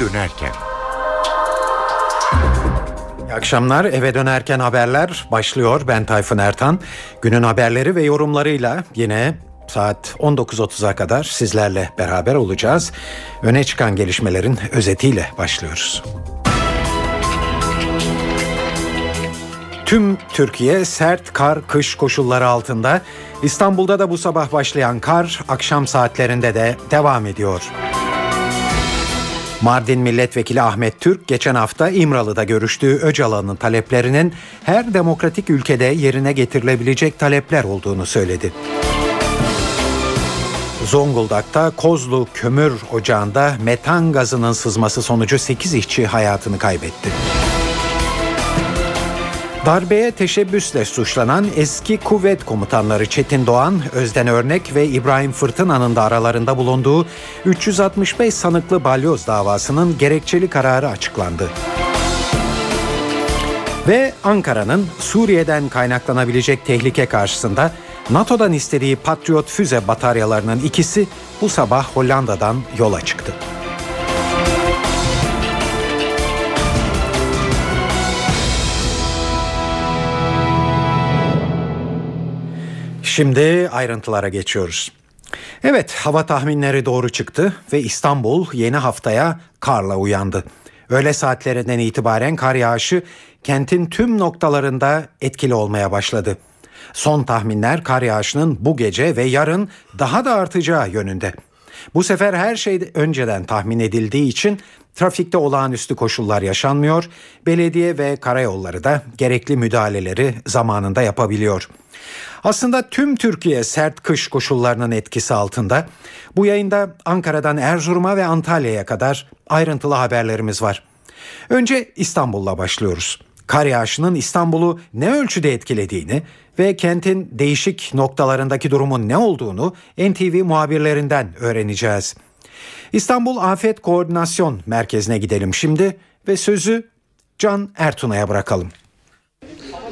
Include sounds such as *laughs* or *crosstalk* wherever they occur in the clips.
dönerken. İyi akşamlar. Eve dönerken haberler başlıyor. Ben Tayfun Ertan. Günün haberleri ve yorumlarıyla yine saat 19.30'a kadar sizlerle beraber olacağız. Öne çıkan gelişmelerin özetiyle başlıyoruz. Tüm Türkiye sert kar kış koşulları altında. İstanbul'da da bu sabah başlayan kar akşam saatlerinde de devam ediyor. Mardin Milletvekili Ahmet Türk geçen hafta İmralı'da görüştüğü Öcalan'ın taleplerinin her demokratik ülkede yerine getirilebilecek talepler olduğunu söyledi. Zonguldak'ta Kozlu Kömür Ocağı'nda metan gazının sızması sonucu 8 işçi hayatını kaybetti. Darbeye teşebbüsle suçlanan eski kuvvet komutanları Çetin Doğan, Özden Örnek ve İbrahim Fırtına'nın da aralarında bulunduğu 365 sanıklı balyoz davasının gerekçeli kararı açıklandı. Ve Ankara'nın Suriye'den kaynaklanabilecek tehlike karşısında NATO'dan istediği Patriot füze bataryalarının ikisi bu sabah Hollanda'dan yola çıktı. Şimdi ayrıntılara geçiyoruz. Evet, hava tahminleri doğru çıktı ve İstanbul yeni haftaya karla uyandı. Öğle saatlerinden itibaren kar yağışı kentin tüm noktalarında etkili olmaya başladı. Son tahminler kar yağışının bu gece ve yarın daha da artacağı yönünde. Bu sefer her şey önceden tahmin edildiği için trafikte olağanüstü koşullar yaşanmıyor. Belediye ve karayolları da gerekli müdahaleleri zamanında yapabiliyor. Aslında tüm Türkiye sert kış koşullarının etkisi altında. Bu yayında Ankara'dan Erzurum'a ve Antalya'ya kadar ayrıntılı haberlerimiz var. Önce İstanbul'la başlıyoruz. Kar yağışının İstanbul'u ne ölçüde etkilediğini ve kentin değişik noktalarındaki durumun ne olduğunu NTV muhabirlerinden öğreneceğiz. İstanbul Afet Koordinasyon Merkezi'ne gidelim şimdi ve sözü Can Ertuna'ya bırakalım.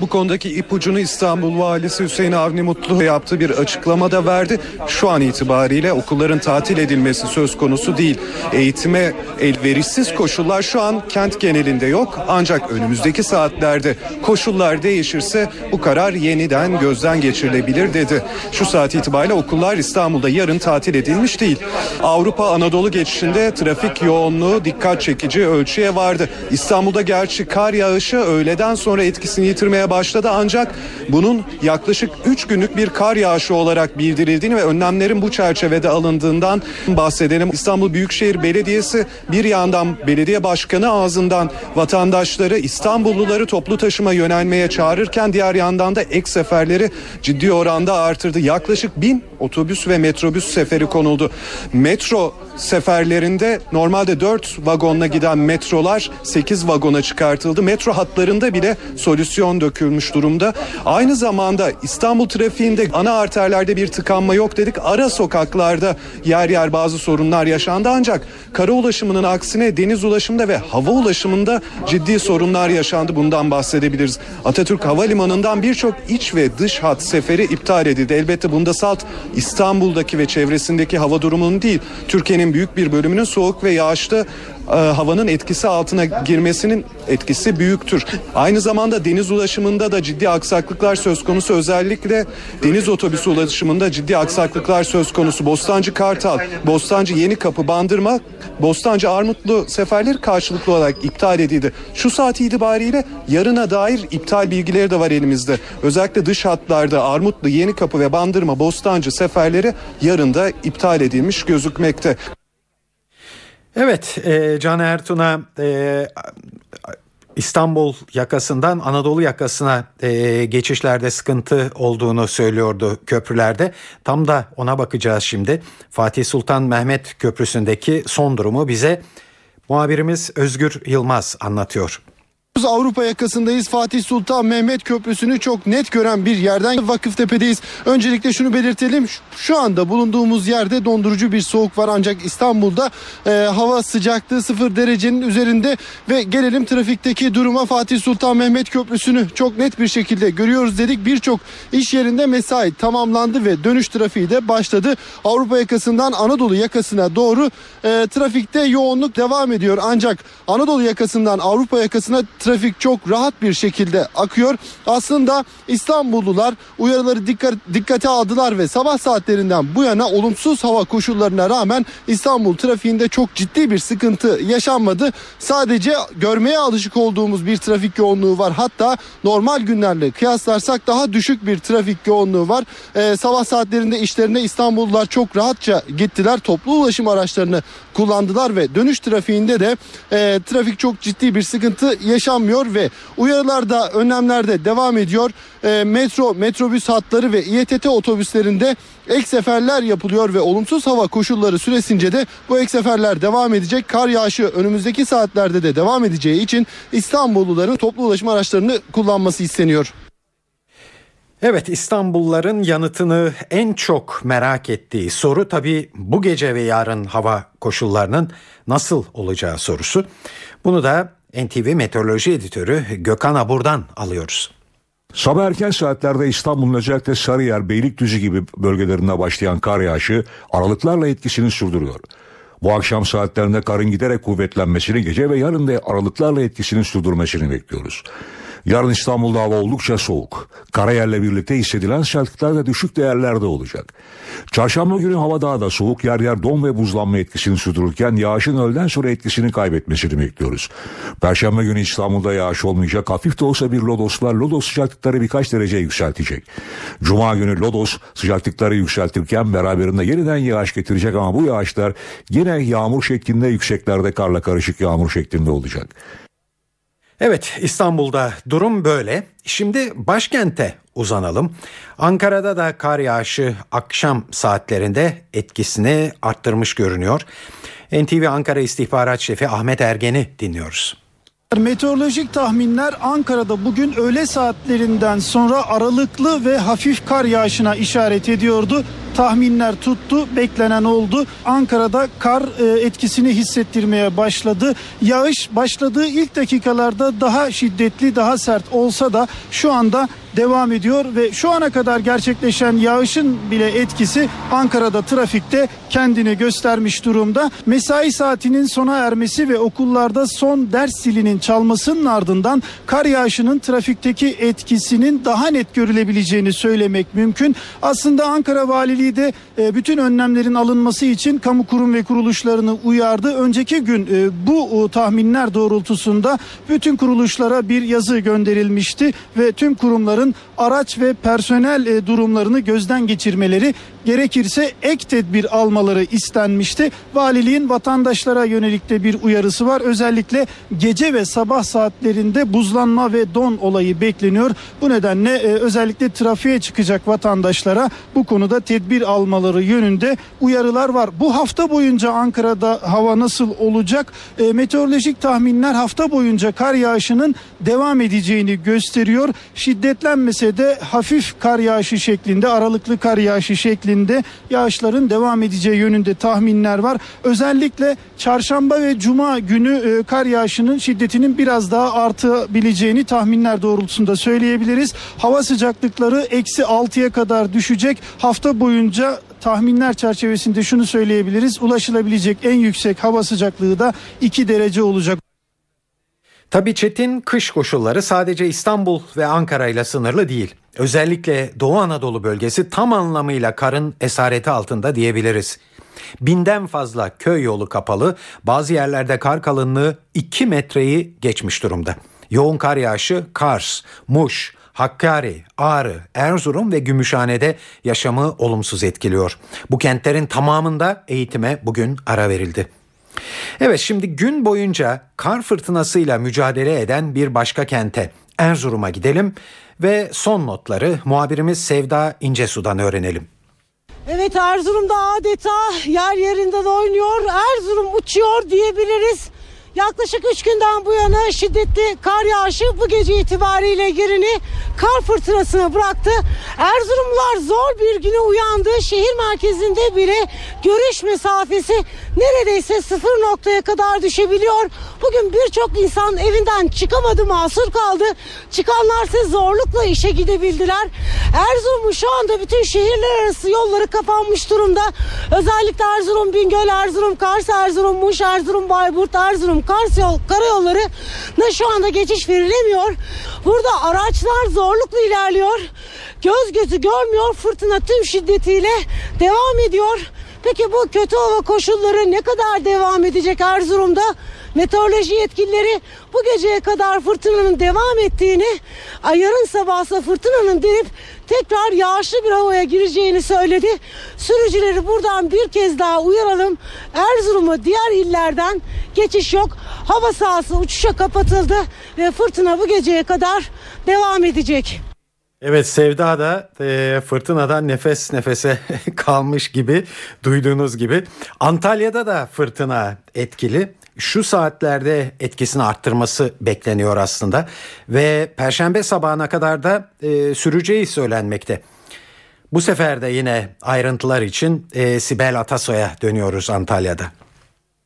Bu konudaki ipucunu İstanbul Valisi Hüseyin Avni Mutlu yaptığı bir açıklamada verdi. Şu an itibariyle okulların tatil edilmesi söz konusu değil. Eğitime elverişsiz koşullar şu an kent genelinde yok. Ancak önümüzdeki saatlerde koşullar değişirse bu karar yeniden gözden geçirilebilir dedi. Şu saat itibariyle okullar İstanbul'da yarın tatil edilmiş değil. Avrupa Anadolu geçişinde trafik yoğunluğu dikkat çekici ölçüye vardı. İstanbul'da gerçi kar yağışı öğleden sonra etkisini yitirmeye başladı ancak bunun yaklaşık 3 günlük bir kar yağışı olarak bildirildiğini ve önlemlerin bu çerçevede alındığından bahsedelim. İstanbul Büyükşehir Belediyesi bir yandan belediye başkanı ağzından vatandaşları İstanbulluları toplu taşıma yönelmeye çağırırken diğer yandan da ek seferleri ciddi oranda artırdı. Yaklaşık bin otobüs ve metrobüs seferi konuldu. Metro seferlerinde normalde 4 vagonla giden metrolar 8 vagona çıkartıldı. Metro hatlarında bile solüsyon dökülmüş durumda. Aynı zamanda İstanbul trafiğinde ana arterlerde bir tıkanma yok dedik. Ara sokaklarda yer yer bazı sorunlar yaşandı ancak kara ulaşımının aksine deniz ulaşımında ve hava ulaşımında ciddi sorunlar yaşandı. Bundan bahsedebiliriz. Atatürk Havalimanı'ndan birçok iç ve dış hat seferi iptal edildi. Elbette bunda salt İstanbul'daki ve çevresindeki hava durumunun değil, Türkiye'nin büyük bir bölümünün soğuk ve yağışlı e, havanın etkisi altına girmesinin etkisi büyüktür. Aynı zamanda deniz ulaşımında da ciddi aksaklıklar söz konusu. Özellikle deniz otobüsü ulaşımında ciddi aksaklıklar söz konusu. Bostancı Kartal, Bostancı Yeni Kapı, Bandırma, Bostancı Armutlu seferleri karşılıklı olarak iptal edildi. Şu saat itibariyle yarına dair iptal bilgileri de var elimizde. Özellikle dış hatlarda Armutlu, Yeni Kapı ve Bandırma, Bostancı seferleri yarın da iptal edilmiş gözükmekte. Evet, e, Can Ertun'a e, İstanbul yakasından Anadolu yakasına e, geçişlerde sıkıntı olduğunu söylüyordu köprülerde. Tam da ona bakacağız şimdi. Fatih Sultan Mehmet Köprüsü'ndeki son durumu bize muhabirimiz Özgür Yılmaz anlatıyor. Avrupa yakasındayız. Fatih Sultan Mehmet Köprüsü'nü çok net gören bir yerden Vakıftepe'deyiz. Öncelikle şunu belirtelim. Şu anda bulunduğumuz yerde dondurucu bir soğuk var ancak İstanbul'da e, hava sıcaklığı sıfır derecenin üzerinde ve gelelim trafikteki duruma Fatih Sultan Mehmet Köprüsü'nü çok net bir şekilde görüyoruz dedik. Birçok iş yerinde mesai tamamlandı ve dönüş trafiği de başladı. Avrupa yakasından Anadolu yakasına doğru e, trafikte yoğunluk devam ediyor. Ancak Anadolu yakasından Avrupa yakasına trafik çok rahat bir şekilde akıyor. Aslında İstanbullular uyarıları dikkat, dikkate aldılar ve sabah saatlerinden bu yana olumsuz hava koşullarına rağmen İstanbul trafiğinde çok ciddi bir sıkıntı yaşanmadı. Sadece görmeye alışık olduğumuz bir trafik yoğunluğu var. Hatta normal günlerle kıyaslarsak daha düşük bir trafik yoğunluğu var. Ee, sabah saatlerinde işlerine İstanbullular çok rahatça gittiler. Toplu ulaşım araçlarını kullandılar ve dönüş trafiğinde de e, trafik çok ciddi bir sıkıntı yaşanmıyor ve uyarılar da önlemlerde devam ediyor. E, metro, metrobüs hatları ve İETT otobüslerinde ek seferler yapılıyor ve olumsuz hava koşulları süresince de bu ek seferler devam edecek. Kar yağışı önümüzdeki saatlerde de devam edeceği için İstanbulluların toplu ulaşım araçlarını kullanması isteniyor. Evet İstanbulluların yanıtını en çok merak ettiği soru tabii bu gece ve yarın hava koşullarının nasıl olacağı sorusu. Bunu da NTV Meteoroloji Editörü Gökhan Abur'dan alıyoruz. Sabah erken saatlerde İstanbul'un özellikle Sarıyer, Beylikdüzü gibi bölgelerinde başlayan kar yağışı aralıklarla etkisini sürdürüyor. Bu akşam saatlerinde karın giderek kuvvetlenmesini gece ve yarın da aralıklarla etkisini sürdürmesini bekliyoruz. Yarın İstanbul'da hava oldukça soğuk. Karayel'le birlikte hissedilen sertlikler de düşük değerlerde olacak. Çarşamba günü hava daha da soğuk yer yer don ve buzlanma etkisini sürdürürken yağışın öğleden sonra etkisini kaybetmesini bekliyoruz. Perşembe günü İstanbul'da yağış olmayacak. Hafif de olsa bir lodos var. Lodos sıcaklıkları birkaç derece yükseltecek. Cuma günü lodos sıcaklıkları yükseltirken beraberinde yeniden yağış getirecek ama bu yağışlar yine yağmur şeklinde yükseklerde karla karışık yağmur şeklinde olacak. Evet İstanbul'da durum böyle. Şimdi başkente uzanalım. Ankara'da da kar yağışı akşam saatlerinde etkisini arttırmış görünüyor. NTV Ankara İstihbarat Şefi Ahmet Ergen'i dinliyoruz. Meteorolojik tahminler Ankara'da bugün öğle saatlerinden sonra aralıklı ve hafif kar yağışına işaret ediyordu. Tahminler tuttu, beklenen oldu. Ankara'da kar e, etkisini hissettirmeye başladı. Yağış başladığı ilk dakikalarda daha şiddetli, daha sert olsa da şu anda devam ediyor ve şu ana kadar gerçekleşen yağışın bile etkisi Ankara'da trafikte kendini göstermiş durumda. Mesai saatinin sona ermesi ve okullarda son ders zilinin çalmasının ardından kar yağışının trafikteki etkisinin daha net görülebileceğini söylemek mümkün. Aslında Ankara Valiliği de e, bütün önlemlerin alınması için kamu kurum ve kuruluşlarını uyardı. Önceki gün e, bu tahminler doğrultusunda bütün kuruluşlara bir yazı gönderilmişti ve tüm kurumların kurumların araç ve personel e, durumlarını gözden geçirmeleri gerekirse ek tedbir almaları istenmişti. Valiliğin vatandaşlara yönelik de bir uyarısı var. Özellikle gece ve sabah saatlerinde buzlanma ve don olayı bekleniyor. Bu nedenle e, özellikle trafiğe çıkacak vatandaşlara bu konuda tedbir almaları yönünde uyarılar var. Bu hafta boyunca Ankara'da hava nasıl olacak? E, meteorolojik tahminler hafta boyunca kar yağışının devam edeceğini gösteriyor. Şiddetlenmese de hafif kar yağışı şeklinde, aralıklı kar yağışı şeklinde şeklinde yağışların devam edeceği yönünde tahminler var. Özellikle çarşamba ve cuma günü e, kar yağışının şiddetinin biraz daha artabileceğini tahminler doğrultusunda söyleyebiliriz. Hava sıcaklıkları eksi 6'ya kadar düşecek. Hafta boyunca tahminler çerçevesinde şunu söyleyebiliriz. Ulaşılabilecek en yüksek hava sıcaklığı da 2 derece olacak. Tabii çetin kış koşulları sadece İstanbul ve Ankara ile sınırlı değil. Özellikle Doğu Anadolu bölgesi tam anlamıyla karın esareti altında diyebiliriz. Binden fazla köy yolu kapalı, bazı yerlerde kar kalınlığı 2 metreyi geçmiş durumda. Yoğun kar yağışı Kars, Muş, Hakkari, Ağrı, Erzurum ve Gümüşhane'de yaşamı olumsuz etkiliyor. Bu kentlerin tamamında eğitime bugün ara verildi. Evet şimdi gün boyunca kar fırtınasıyla mücadele eden bir başka kente Erzurum'a gidelim ve son notları muhabirimiz Sevda İncesu'dan öğrenelim. Evet Erzurum'da adeta yer yerinden oynuyor. Erzurum uçuyor diyebiliriz. Yaklaşık 3 günden bu yana şiddetli kar yağışı bu gece itibariyle yerini kar fırtınasına bıraktı. Erzurumlular zor bir güne uyandı. Şehir merkezinde bile görüş mesafesi neredeyse sıfır noktaya kadar düşebiliyor. Bugün birçok insan evinden çıkamadı, mahsur kaldı. Çıkanlar ise zorlukla işe gidebildiler. Erzurum'un şu anda bütün şehirler arası yolları kapanmış durumda. Özellikle Erzurum, Bingöl, Erzurum, Kars, Erzurum, Muş, Erzurum, Bayburt, Erzurum, Kars yol, karayolları şu anda geçiş verilemiyor. Burada araçlar zorlukla ilerliyor. Göz gözü görmüyor. Fırtına tüm şiddetiyle devam ediyor. Peki bu kötü hava koşulları ne kadar devam edecek Erzurum'da? Meteoroloji yetkilileri bu geceye kadar fırtınanın devam ettiğini, yarın sabahsa fırtınanın denip tekrar yağışlı bir havaya gireceğini söyledi. Sürücüleri buradan bir kez daha uyaralım. Erzurum'a diğer illerden geçiş yok. Hava sahası uçuşa kapatıldı ve fırtına bu geceye kadar devam edecek. Evet Sevda da e, fırtınadan nefes nefese *laughs* kalmış gibi duyduğunuz gibi. Antalya'da da fırtına etkili. Şu saatlerde etkisini arttırması bekleniyor aslında ve perşembe sabahına kadar da e, süreceği söylenmekte. Bu sefer de yine ayrıntılar için e, Sibel Atasoy'a dönüyoruz Antalya'da.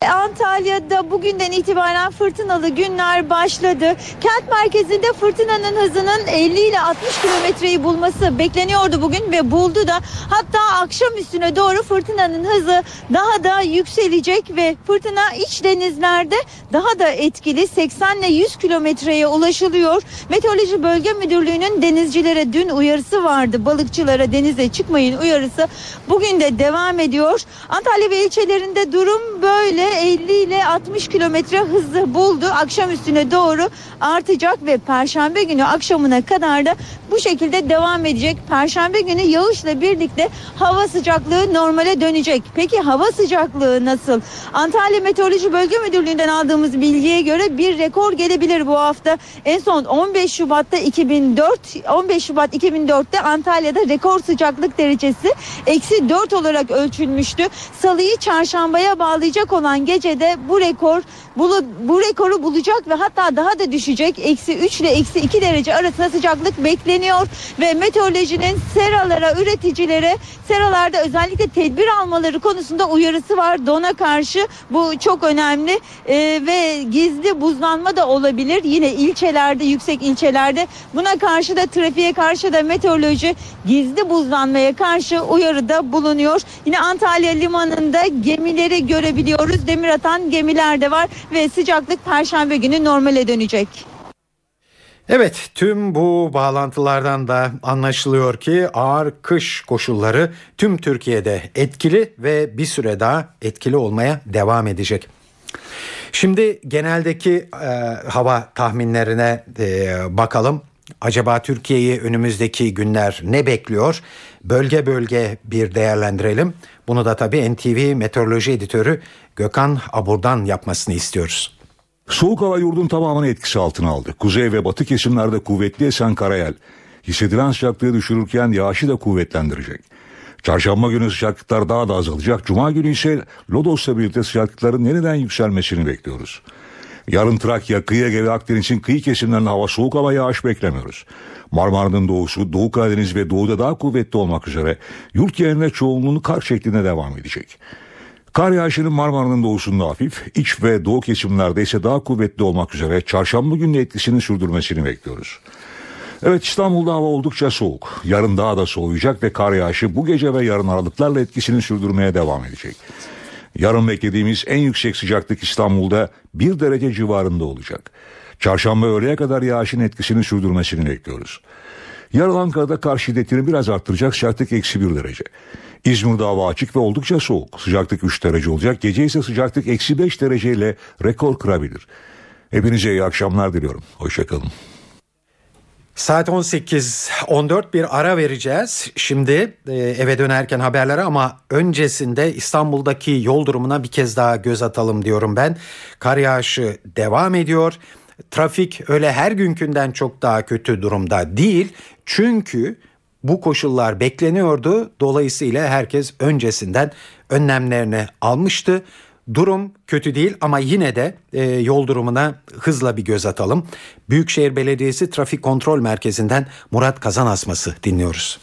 Antalya'da bugünden itibaren fırtınalı günler başladı. Kent merkezinde fırtınanın hızının 50 ile 60 kilometreyi bulması bekleniyordu bugün ve buldu da hatta akşam üstüne doğru fırtınanın hızı daha da yükselecek ve fırtına iç denizlerde daha da etkili 80 ile 100 kilometreye ulaşılıyor. Meteoroloji Bölge Müdürlüğü'nün denizcilere dün uyarısı vardı. Balıkçılara denize çıkmayın uyarısı bugün de devam ediyor. Antalya ve ilçelerinde durum böyle 50 ile 60 kilometre hızı buldu. Akşam üstüne doğru artacak ve perşembe günü akşamına kadar da bu şekilde devam edecek. Perşembe günü yağışla birlikte hava sıcaklığı normale dönecek. Peki hava sıcaklığı nasıl? Antalya Meteoroloji Bölge Müdürlüğü'nden aldığımız bilgiye göre bir rekor gelebilir bu hafta. En son 15 Şubat'ta 2004 15 Şubat 2004'te Antalya'da rekor sıcaklık derecesi eksi 4 olarak ölçülmüştü. Salıyı çarşambaya bağlayacak olan gecede bu rekor bu, bu rekoru bulacak ve hatta daha da düşecek. Eksi 3 ile eksi 2 derece arasında sıcaklık bekleniyor ve meteorolojinin seralara, üreticilere seralarda özellikle tedbir almaları konusunda uyarısı var. Dona karşı bu çok önemli ee, ve gizli buzlanma da olabilir. Yine ilçelerde, yüksek ilçelerde buna karşı da trafiğe karşı da meteoroloji gizli buzlanmaya karşı uyarıda bulunuyor. Yine Antalya limanında gemileri görebiliyoruz. Demir atan gemiler de var ve sıcaklık perşembe günü normale dönecek. Evet tüm bu bağlantılardan da anlaşılıyor ki ağır kış koşulları tüm Türkiye'de etkili ve bir süre daha etkili olmaya devam edecek. Şimdi geneldeki e, hava tahminlerine e, bakalım. Acaba Türkiye'yi önümüzdeki günler ne bekliyor? Bölge bölge bir değerlendirelim. Bunu da tabii NTV Meteoroloji Editörü Gökhan Abur'dan yapmasını istiyoruz. Soğuk hava yurdun tamamını etkisi altına aldı. Kuzey ve batı kesimlerde kuvvetli esen karayel. Hissedilen sıcaklığı düşürürken yağışı da kuvvetlendirecek. Çarşamba günü sıcaklıklar daha da azalacak. Cuma günü ise Lodos'la birlikte sıcaklıkların yeniden yükselmesini bekliyoruz. Yarın Trakya, Kıyı Ege ve Akdeniz'in kıyı kesimlerinde hava soğuk ama yağış beklemiyoruz. Marmara'nın doğusu, Doğu Karadeniz ve doğuda daha kuvvetli olmak üzere yurt genelinde çoğunluğunu kar şeklinde devam edecek. Kar yağışının Marmara'nın doğusunda hafif, iç ve doğu kesimlerde ise daha kuvvetli olmak üzere çarşamba günü etkisini sürdürmesini bekliyoruz. Evet İstanbul'da hava oldukça soğuk. Yarın daha da soğuyacak ve kar yağışı bu gece ve yarın aralıklarla etkisini sürdürmeye devam edecek. Yarın beklediğimiz en yüksek sıcaklık İstanbul'da 1 derece civarında olacak. Çarşamba öğleye kadar yağışın etkisini sürdürmesini bekliyoruz. Yarın Ankara'da kar şiddetini biraz arttıracak sıcaklık eksi 1 derece. İzmir'de hava açık ve oldukça soğuk. Sıcaklık 3 derece olacak. Gece ise sıcaklık eksi 5 dereceyle rekor kırabilir. Hepinize iyi akşamlar diliyorum. Hoşçakalın. Saat 18.14 bir ara vereceğiz. Şimdi e, eve dönerken haberlere ama öncesinde İstanbul'daki yol durumuna bir kez daha göz atalım diyorum ben. Kar yağışı devam ediyor. Trafik öyle her günkünden çok daha kötü durumda değil. Çünkü bu koşullar bekleniyordu. Dolayısıyla herkes öncesinden önlemlerini almıştı. Durum kötü değil ama yine de e, yol durumuna hızla bir göz atalım. Büyükşehir Belediyesi Trafik Kontrol Merkezi'nden Murat Kazan Asması dinliyoruz.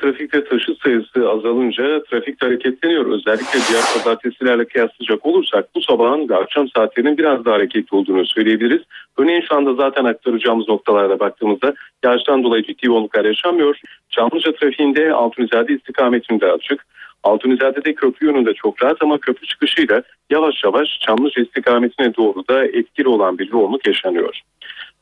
Trafikte taşıt sayısı azalınca trafik hareketleniyor. Özellikle diğer pazartesilerle kıyaslayacak olursak bu sabahın ve akşam saatlerinin biraz daha hareketli olduğunu söyleyebiliriz. Örneğin şu anda zaten aktaracağımız noktalarda baktığımızda yağıştan dolayı ciddi yoğunluklar yaşanmıyor. Çamlıca trafiğinde Altunizade istikametinde açık. Altunizade'de köprü yönünde çok rahat ama köprü çıkışıyla yavaş yavaş Çamlıca istikametine doğru da etkili olan bir yoğunluk yaşanıyor.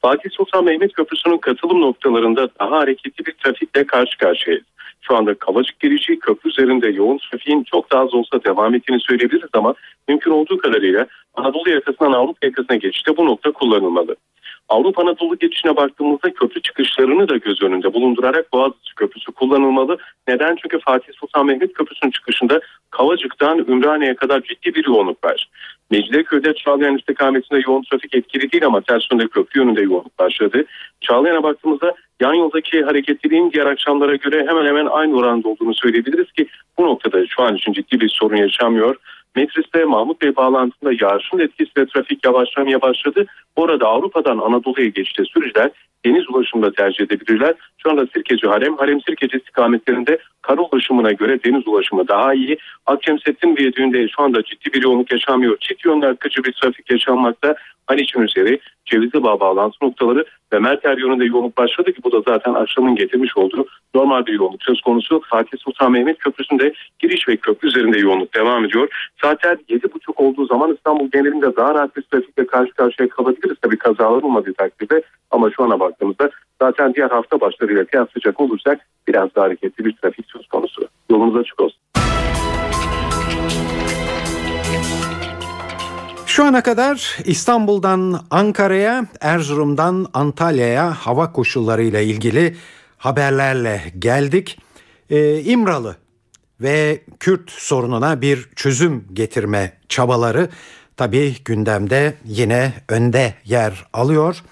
Fatih Sultan Mehmet Köprüsü'nün katılım noktalarında daha hareketli bir trafikle karşı karşıyayız. Şu anda Kavacık girişi köprü üzerinde yoğun trafiğin çok daha az olsa devam ettiğini söyleyebiliriz ama mümkün olduğu kadarıyla Anadolu yakasından Avrupa yakasına geçişte bu nokta kullanılmalı. Avrupa Anadolu geçişine baktığımızda köprü çıkışlarını da göz önünde bulundurarak Boğaziçi Köprüsü kullanılmalı. Neden? Çünkü Fatih Sultan Mehmet Köprüsü'nün çıkışında Kavacık'tan Ümraniye'ye kadar ciddi bir yoğunluk var. Mecidiyeköy'de Çağlayan istikametinde yoğun trafik etkili değil ama ters yönde köprü yönünde yoğunluk başladı. Çağlayan'a baktığımızda yan yoldaki hareketliliğin diğer akşamlara göre hemen hemen aynı oranda olduğunu söyleyebiliriz ki bu noktada şu an için ciddi bir sorun yaşamıyor. Metris'te Mahmut Bey bağlantısında yağışın etkisiyle trafik yavaşlamaya başladı. Orada Avrupa'dan Anadolu'ya geçişte sürücüler deniz ulaşımında tercih edebilirler. Şu anda Sirkeci Harem, Harem Sirkeci istikametlerinde kara ulaşımına göre deniz ulaşımı daha iyi. Akçemsettin Viyadüğü'nde şu anda ciddi bir yoğunluk yaşamıyor. Çift yönlü akıcı bir trafik yaşanmakta. Haliç'in üzeri, Cevizli Bağ bağlantı noktaları ve Merter yönünde yoğunluk başladı ki bu da zaten akşamın getirmiş olduğu normal bir yoğunluk söz konusu. Fatih Sultan Mehmet Köprüsü'nde giriş ve köprü üzerinde yoğunluk devam ediyor. Saatler 7.30 olduğu zaman İstanbul genelinde daha rahat bir trafikle karşı karşıya kalabiliriz. Tabii kazalar olmadığı takdirde ama şu ana baktığımızda zaten diğer hafta başlarıyla kıyaslayacak olursak biraz daha hareketli bir trafik söz konusu. Yolunuz açık olsun. Şu ana kadar İstanbul'dan Ankara'ya, Erzurum'dan Antalya'ya hava koşullarıyla ilgili haberlerle geldik. Ee, İmralı ve Kürt sorununa bir çözüm getirme çabaları tabii gündemde yine önde yer alıyor.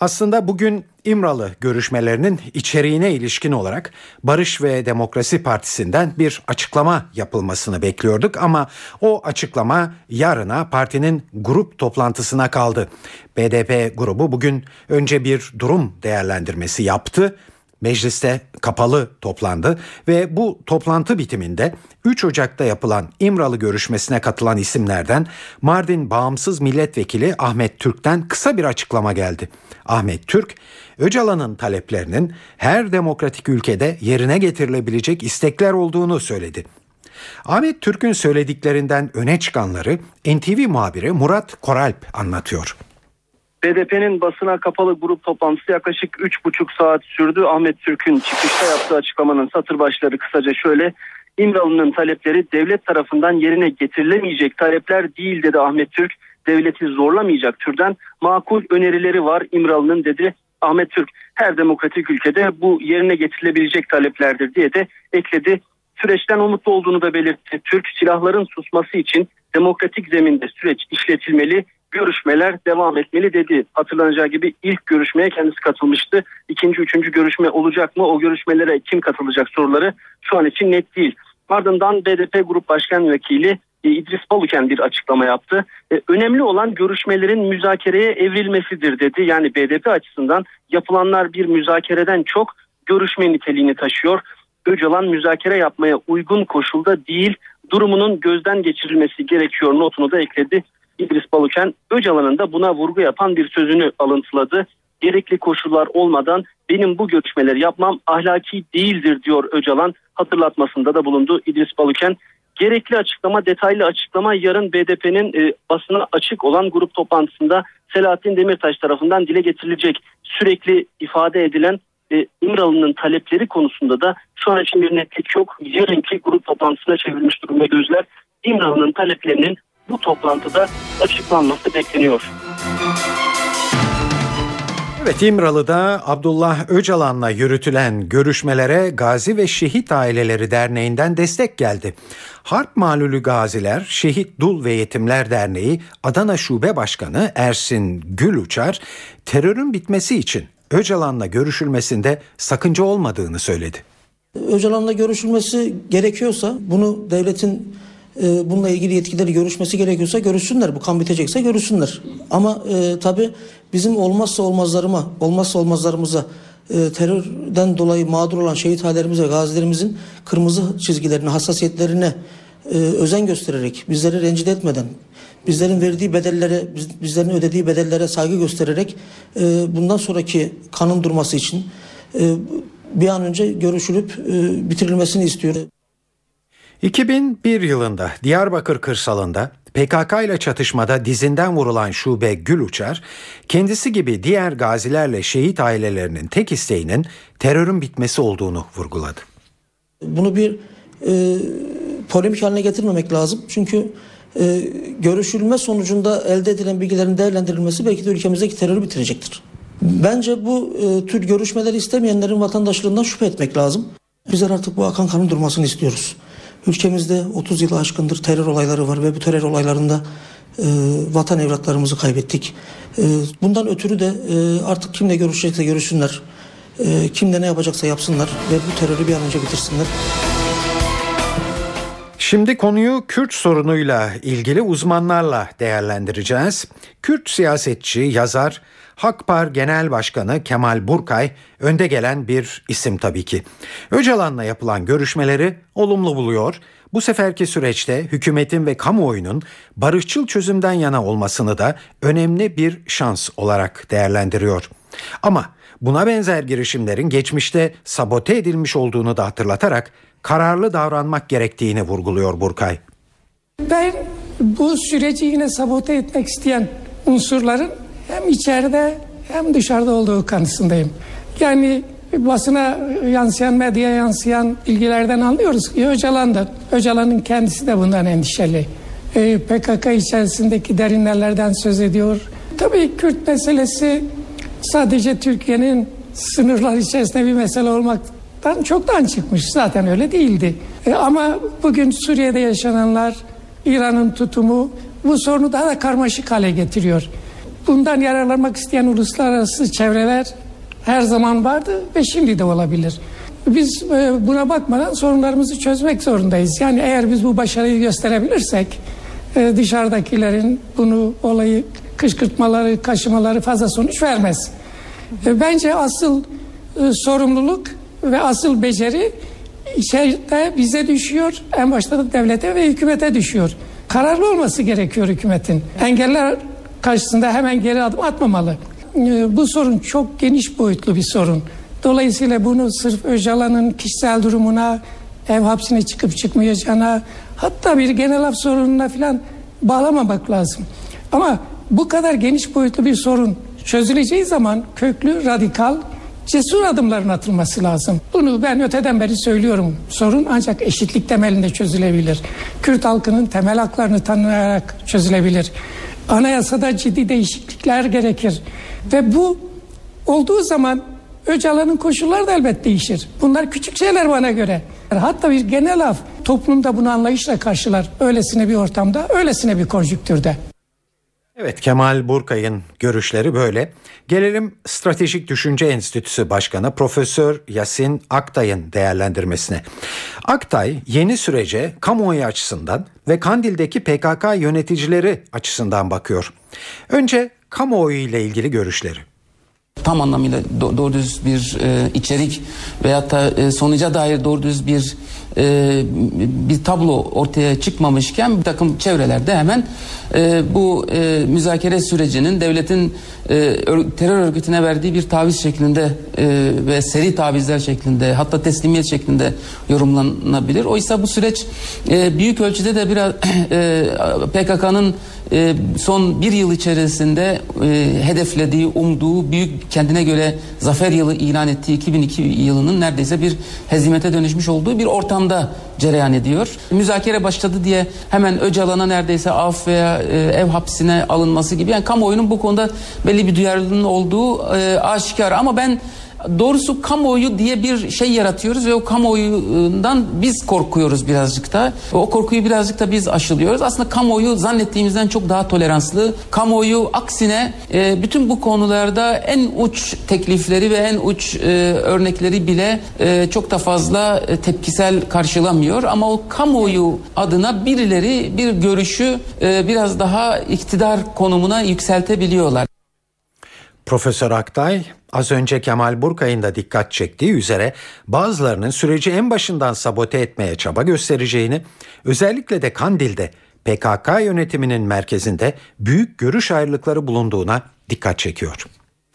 Aslında bugün İmralı görüşmelerinin içeriğine ilişkin olarak Barış ve Demokrasi Partisi'nden bir açıklama yapılmasını bekliyorduk ama o açıklama yarına partinin grup toplantısına kaldı. BDP grubu bugün önce bir durum değerlendirmesi yaptı. Mecliste kapalı toplandı ve bu toplantı bitiminde 3 Ocak'ta yapılan İmralı görüşmesine katılan isimlerden Mardin Bağımsız Milletvekili Ahmet Türk'ten kısa bir açıklama geldi. Ahmet Türk, Öcalan'ın taleplerinin her demokratik ülkede yerine getirilebilecek istekler olduğunu söyledi. Ahmet Türk'ün söylediklerinden öne çıkanları NTV muhabiri Murat Koralp anlatıyor. BDP'nin basına kapalı grup toplantısı yaklaşık 3,5 saat sürdü. Ahmet Türk'ün çıkışta yaptığı açıklamanın satır başları kısaca şöyle. İmralı'nın talepleri devlet tarafından yerine getirilemeyecek talepler değil dedi Ahmet Türk. Devleti zorlamayacak türden makul önerileri var İmralı'nın dedi Ahmet Türk. Her demokratik ülkede bu yerine getirilebilecek taleplerdir diye de ekledi. Süreçten umutlu olduğunu da belirtti. Türk silahların susması için demokratik zeminde süreç işletilmeli görüşmeler devam etmeli dedi. Hatırlanacağı gibi ilk görüşmeye kendisi katılmıştı. İkinci, üçüncü görüşme olacak mı? O görüşmelere kim katılacak soruları şu an için net değil. Ardından BDP Grup Başkan Vekili e, İdris Baluken bir açıklama yaptı. E, önemli olan görüşmelerin müzakereye evrilmesidir dedi. Yani BDP açısından yapılanlar bir müzakereden çok görüşme niteliğini taşıyor. Öcalan müzakere yapmaya uygun koşulda değil durumunun gözden geçirilmesi gerekiyor notunu da ekledi. İdris Baluken Öcalan'ın da buna vurgu yapan bir sözünü alıntıladı. Gerekli koşullar olmadan benim bu görüşmeleri yapmam ahlaki değildir diyor Öcalan. Hatırlatmasında da bulundu İdris Baluken. Gerekli açıklama, detaylı açıklama yarın BDP'nin e, basına açık olan grup toplantısında Selahattin Demirtaş tarafından dile getirilecek. Sürekli ifade edilen e, İmralı'nın talepleri konusunda da şu an için bir netlik yok. Yarınki grup toplantısına çevrilmiş durumda gözler. İmralı'nın taleplerinin bu toplantıda açıklanması bekleniyor. Evet İmralı'da Abdullah Öcalan'la yürütülen görüşmelere Gazi ve Şehit Aileleri Derneği'nden destek geldi. Harp Malulü Gaziler, Şehit Dul ve Yetimler Derneği Adana Şube Başkanı Ersin Gül Uçar, terörün bitmesi için Öcalan'la görüşülmesinde sakınca olmadığını söyledi. Öcalan'la görüşülmesi gerekiyorsa bunu devletin e, bununla ilgili yetkilileri görüşmesi gerekiyorsa görüşsünler. Bu kan bitecekse görüşsünler. Ama e, tabii bizim olmazsa olmazlarıma, olmazsa olmazlarımıza e, terörden dolayı mağdur olan şehit ailelerimiz ve gazilerimizin kırmızı çizgilerine, hassasiyetlerine e, özen göstererek, bizleri rencide etmeden, bizlerin verdiği bedellere, biz- bizlerin ödediği bedellere saygı göstererek e, bundan sonraki kanın durması için e, bir an önce görüşülüp e, bitirilmesini istiyorum. 2001 yılında Diyarbakır kırsalında PKK ile çatışmada dizinden vurulan şube Gül Uçar, kendisi gibi diğer gazilerle şehit ailelerinin tek isteğinin terörün bitmesi olduğunu vurguladı. Bunu bir e, polemik haline getirmemek lazım. Çünkü e, görüşülme sonucunda elde edilen bilgilerin değerlendirilmesi belki de ülkemizdeki terörü bitirecektir. Bence bu e, tür görüşmeleri istemeyenlerin vatandaşlığından şüphe etmek lazım. Bizler artık bu akan kanın durmasını istiyoruz. Ülkemizde 30 yılı aşkındır terör olayları var ve bu terör olaylarında e, vatan evlatlarımızı kaybettik. E, bundan ötürü de e, artık kimle görüşecekse görüşsünler. E, kimle ne yapacaksa yapsınlar ve bu terörü bir an önce bitirsinler. Şimdi konuyu Kürt sorunuyla ilgili uzmanlarla değerlendireceğiz. Kürt siyasetçi, yazar, Hakpar Genel Başkanı Kemal Burkay önde gelen bir isim tabii ki. Öcalan'la yapılan görüşmeleri olumlu buluyor. Bu seferki süreçte hükümetin ve kamuoyunun barışçıl çözümden yana olmasını da önemli bir şans olarak değerlendiriyor. Ama buna benzer girişimlerin geçmişte sabote edilmiş olduğunu da hatırlatarak kararlı davranmak gerektiğini vurguluyor Burkay. Ben bu süreci yine sabote etmek isteyen unsurların hem içeride hem dışarıda olduğu kanısındayım. Yani basına yansıyan, medyaya yansıyan bilgilerden anlıyoruz ki Öcalan da, Öcalan'ın kendisi de bundan endişeli. Ee, PKK içerisindeki derinlerden söz ediyor. Tabii Kürt meselesi sadece Türkiye'nin sınırlar içerisinde bir mesele olmaktan çoktan çıkmış. Zaten öyle değildi. E, ama bugün Suriye'de yaşananlar, İran'ın tutumu bu sorunu daha da karmaşık hale getiriyor. Bundan yararlanmak isteyen uluslararası çevreler her zaman vardı ve şimdi de olabilir. Biz e, buna bakmadan sorunlarımızı çözmek zorundayız. Yani eğer biz bu başarıyı gösterebilirsek e, dışarıdakilerin bunu olayı kışkırtmaları, kaşımaları fazla sonuç vermez. E, Bence asıl sorumluluk ve asıl beceri içeride bize düşüyor. En başta da devlete ve hükümete düşüyor. Kararlı olması gerekiyor hükümetin. Engeller karşısında hemen geri adım atmamalı. E, Bu sorun çok geniş boyutlu bir sorun. Dolayısıyla bunu sırf Öcalan'ın kişisel durumuna, ev hapsine çıkıp çıkmayacağına, hatta bir genel af sorununa falan bağlamamak lazım. Ama bu kadar geniş boyutlu bir sorun çözüleceği zaman köklü, radikal, cesur adımların atılması lazım. Bunu ben öteden beri söylüyorum. Sorun ancak eşitlik temelinde çözülebilir. Kürt halkının temel haklarını tanıyarak çözülebilir. Anayasada ciddi değişiklikler gerekir. Ve bu olduğu zaman Öcalan'ın koşulları da elbet değişir. Bunlar küçük şeyler bana göre. Hatta bir genel af toplumda bunu anlayışla karşılar. Öylesine bir ortamda, öylesine bir konjüktürde. Evet Kemal Burkay'ın görüşleri böyle. Gelelim Stratejik Düşünce Enstitüsü Başkanı Profesör Yasin Aktay'ın değerlendirmesine. Aktay yeni sürece kamuoyu açısından ve Kandil'deki PKK yöneticileri açısından bakıyor. Önce kamuoyu ile ilgili görüşleri. tam anlamıyla do- doğru düz bir e, içerik veyahut da e, sonuca dair doğru düz bir e, bir tablo ortaya çıkmamışken bir takım çevrelerde hemen e, bu e, müzakere sürecinin devletin e, ör- terör örgütüne verdiği bir taviz şeklinde e, ve seri tavizler şeklinde hatta teslimiyet şeklinde yorumlanabilir. Oysa bu süreç e, büyük ölçüde de biraz *clears throat* e, PKK'nın e, son bir yıl içerisinde e, hedeflediği, umduğu, büyük kendine göre zafer yılı ilan ettiği 2002 yılının neredeyse bir hezimete dönüşmüş olduğu bir ortamda cereyan ediyor. Müzakere başladı diye hemen Öcalan'a neredeyse af veya e, ev hapsine alınması gibi yani kamuoyunun bu konuda belli bir duyarlılığının olduğu e, aşikar ama ben doğrusu kamuoyu diye bir şey yaratıyoruz ve o kamuoyundan biz korkuyoruz birazcık da. O korkuyu birazcık da biz aşılıyoruz. Aslında kamuoyu zannettiğimizden çok daha toleranslı. Kamuoyu aksine e, bütün bu konularda en uç teklifleri ve en uç e, örnekleri bile e, çok da fazla tepkisel karşılamıyor. Ama o kamuoyu adına birileri bir görüşü biraz daha iktidar konumuna yükseltebiliyorlar. Profesör Aktay az önce Kemal Burkay'ın da dikkat çektiği üzere bazılarının süreci en başından sabote etmeye çaba göstereceğini, özellikle de Kandil'de PKK yönetiminin merkezinde büyük görüş ayrılıkları bulunduğuna dikkat çekiyor.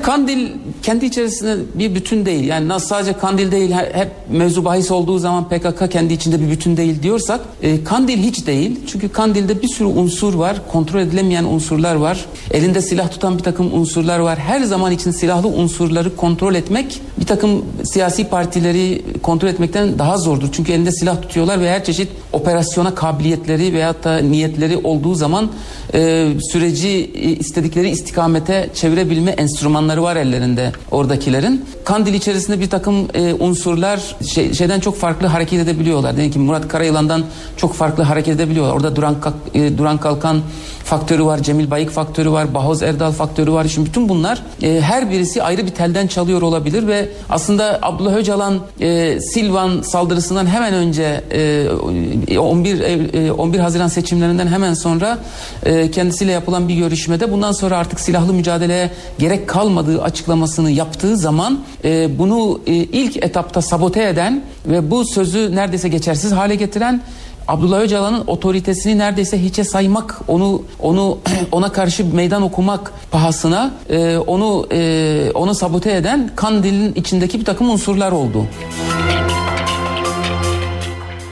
Kandil kendi içerisinde bir bütün değil. Yani nasıl sadece Kandil değil hep mevzu bahis olduğu zaman PKK kendi içinde bir bütün değil diyorsak e, Kandil hiç değil. Çünkü Kandil'de bir sürü unsur var. Kontrol edilemeyen unsurlar var. Elinde silah tutan bir takım unsurlar var. Her zaman için silahlı unsurları kontrol etmek bir takım siyasi partileri kontrol etmekten daha zordur. Çünkü elinde silah tutuyorlar ve her çeşit operasyona kabiliyetleri veyahut da niyetleri olduğu zaman e, süreci e, istedikleri istikamete çevirebilme enstrümanları var ellerinde oradakilerin. Kandil içerisinde bir takım e, unsurlar şey, şeyden çok farklı hareket edebiliyorlar. Diyelim ki Murat Karayılan'dan çok farklı hareket edebiliyorlar. Orada Duran, e, Duran Kalkan faktörü var, Cemil Bayık faktörü var, Bahoz Erdal faktörü var. Şimdi bütün bunlar e, her birisi ayrı bir telden çalıyor olabilir ve aslında Abdullah Öcalan e, Silvan saldırısından hemen önce e, 11 e, 11 Haziran seçimlerinden hemen sonra e, kendisiyle yapılan bir görüşmede bundan sonra artık silahlı mücadeleye gerek kalmadığı açıklamasını yaptığı zaman e, bunu e, ilk etapta sabote eden ve bu sözü neredeyse geçersiz hale getiren Abdullah Öcalan'ın otoritesini neredeyse hiçe saymak, onu onu *clears throat* ona karşı meydan okumak pahasına e, onu e, onu sabote eden Kandil'in içindeki bir takım unsurlar oldu.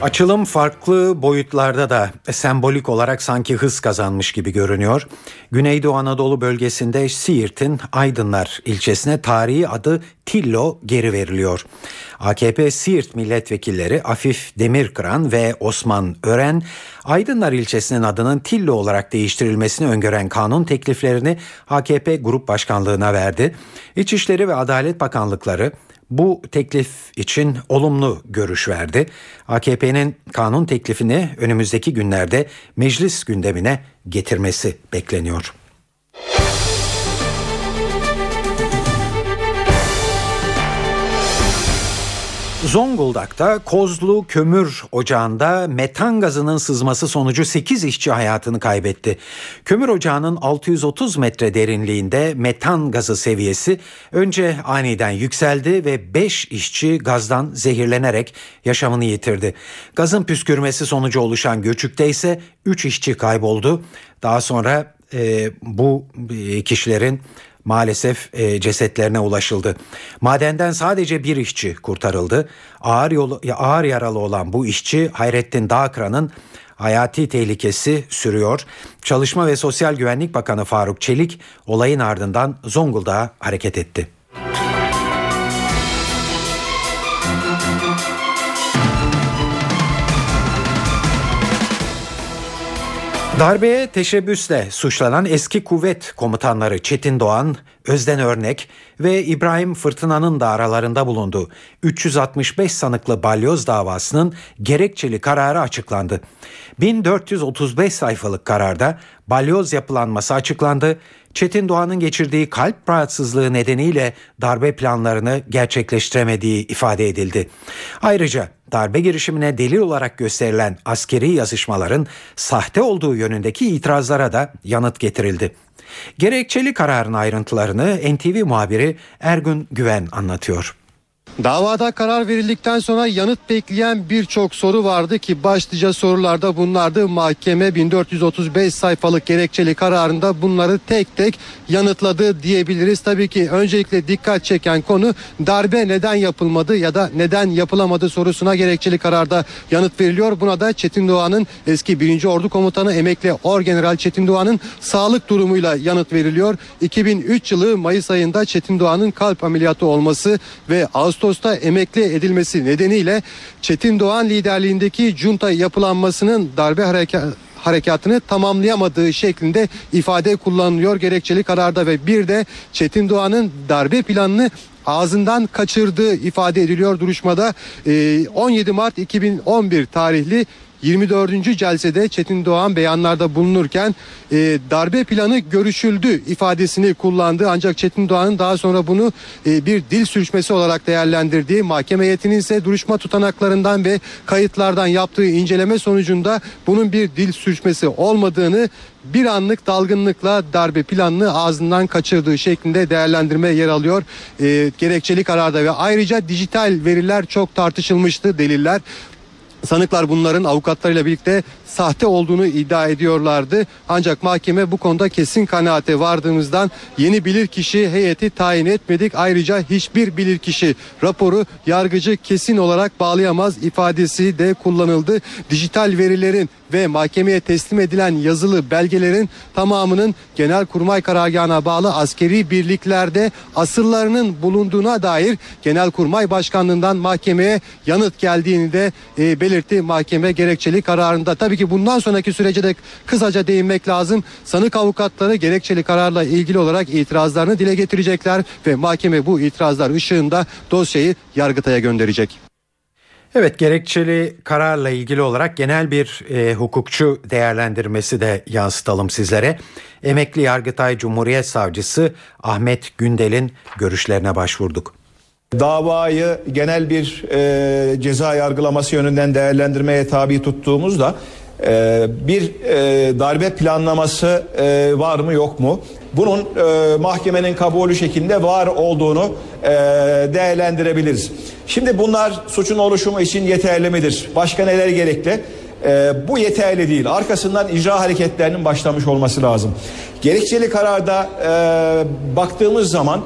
Açılım farklı boyutlarda da sembolik olarak sanki hız kazanmış gibi görünüyor. Güneydoğu Anadolu bölgesinde Siirt'in Aydınlar ilçesine tarihi adı Tillo geri veriliyor. AKP Siirt milletvekilleri Afif Demirkıran ve Osman Ören, Aydınlar ilçesinin adının Tillo olarak değiştirilmesini öngören kanun tekliflerini AKP Grup Başkanlığı'na verdi. İçişleri ve Adalet Bakanlıkları bu teklif için olumlu görüş verdi. AKP'nin kanun teklifini önümüzdeki günlerde meclis gündemine getirmesi bekleniyor. Zonguldak'ta Kozlu Kömür Ocağı'nda metan gazının sızması sonucu 8 işçi hayatını kaybetti. Kömür ocağının 630 metre derinliğinde metan gazı seviyesi önce aniden yükseldi ve 5 işçi gazdan zehirlenerek yaşamını yitirdi. Gazın püskürmesi sonucu oluşan göçükte ise 3 işçi kayboldu. Daha sonra e, bu kişilerin maalesef e, cesetlerine ulaşıldı. Madenden sadece bir işçi kurtarıldı. Ağır, yolu, ağır yaralı olan bu işçi Hayrettin Dağkıran'ın hayati tehlikesi sürüyor. Çalışma ve Sosyal Güvenlik Bakanı Faruk Çelik olayın ardından Zonguldak'a hareket etti. Darbeye teşebbüsle suçlanan eski kuvvet komutanları Çetin Doğan, Özden Örnek ve İbrahim Fırtına'nın da aralarında bulunduğu 365 sanıklı balyoz davasının gerekçeli kararı açıklandı. 1435 sayfalık kararda balyoz yapılanması açıklandı. Çetin Doğan'ın geçirdiği kalp rahatsızlığı nedeniyle darbe planlarını gerçekleştiremediği ifade edildi. Ayrıca darbe girişimine delil olarak gösterilen askeri yazışmaların sahte olduğu yönündeki itirazlara da yanıt getirildi. Gerekçeli kararın ayrıntılarını NTV muhabiri Ergün Güven anlatıyor. Davada karar verildikten sonra yanıt bekleyen birçok soru vardı ki başlıca sorularda bunlardı. Mahkeme 1435 sayfalık gerekçeli kararında bunları tek tek yanıtladı diyebiliriz. Tabii ki öncelikle dikkat çeken konu darbe neden yapılmadı ya da neden yapılamadı sorusuna gerekçeli kararda yanıt veriliyor. Buna da Çetin Doğan'ın eski 1. Ordu Komutanı emekli Orgeneral Çetin Doğan'ın sağlık durumuyla yanıt veriliyor. 2003 yılı Mayıs ayında Çetin Doğan'ın kalp ameliyatı olması ve Ağustos Ağustos'ta emekli edilmesi nedeniyle Çetin Doğan liderliğindeki junta yapılanmasının darbe harekatı harekatını tamamlayamadığı şeklinde ifade kullanılıyor gerekçeli kararda ve bir de Çetin Doğan'ın darbe planını ağzından kaçırdığı ifade ediliyor duruşmada. E, 17 Mart 2011 tarihli 24. celsede Çetin Doğan beyanlarda bulunurken e, darbe planı görüşüldü ifadesini kullandı. Ancak Çetin Doğan'ın daha sonra bunu e, bir dil sürçmesi olarak değerlendirdiği mahkeme heyetinin ise duruşma tutanaklarından ve kayıtlardan yaptığı inceleme sonucunda bunun bir dil sürçmesi olmadığını bir anlık dalgınlıkla darbe planını ağzından kaçırdığı şeklinde değerlendirme yer alıyor. E, gerekçeli kararda ve ayrıca dijital veriler çok tartışılmıştı deliller. Sanıklar bunların avukatlarıyla birlikte sahte olduğunu iddia ediyorlardı. Ancak mahkeme bu konuda kesin kanaate vardığımızdan yeni bilirkişi heyeti tayin etmedik. Ayrıca hiçbir bilirkişi raporu yargıcı kesin olarak bağlayamaz ifadesi de kullanıldı. Dijital verilerin ve mahkemeye teslim edilen yazılı belgelerin tamamının Genelkurmay karargahına bağlı askeri birliklerde asıllarının bulunduğuna dair Genelkurmay Başkanlığından mahkemeye yanıt geldiğini de e, belirtti mahkeme gerekçeli kararında. Tabii ki bundan sonraki sürece de kısaca değinmek lazım. Sanık avukatları gerekçeli kararla ilgili olarak itirazlarını dile getirecekler ve mahkeme bu itirazlar ışığında dosyayı Yargıtay'a gönderecek. Evet gerekçeli kararla ilgili olarak genel bir e, hukukçu değerlendirmesi de yansıtalım sizlere. Emekli Yargıtay Cumhuriyet Savcısı Ahmet Gündel'in görüşlerine başvurduk. Davayı genel bir e, ceza yargılaması yönünden değerlendirmeye tabi tuttuğumuzda e, bir e, darbe planlaması e, var mı yok mu? Bunun e, mahkemenin kabulü şeklinde var olduğunu e, değerlendirebiliriz. Şimdi bunlar suçun oluşumu için yeterli midir? Başka neler gerekli? E, bu yeterli değil. Arkasından icra hareketlerinin başlamış olması lazım. Gerekçeli kararda e, baktığımız zaman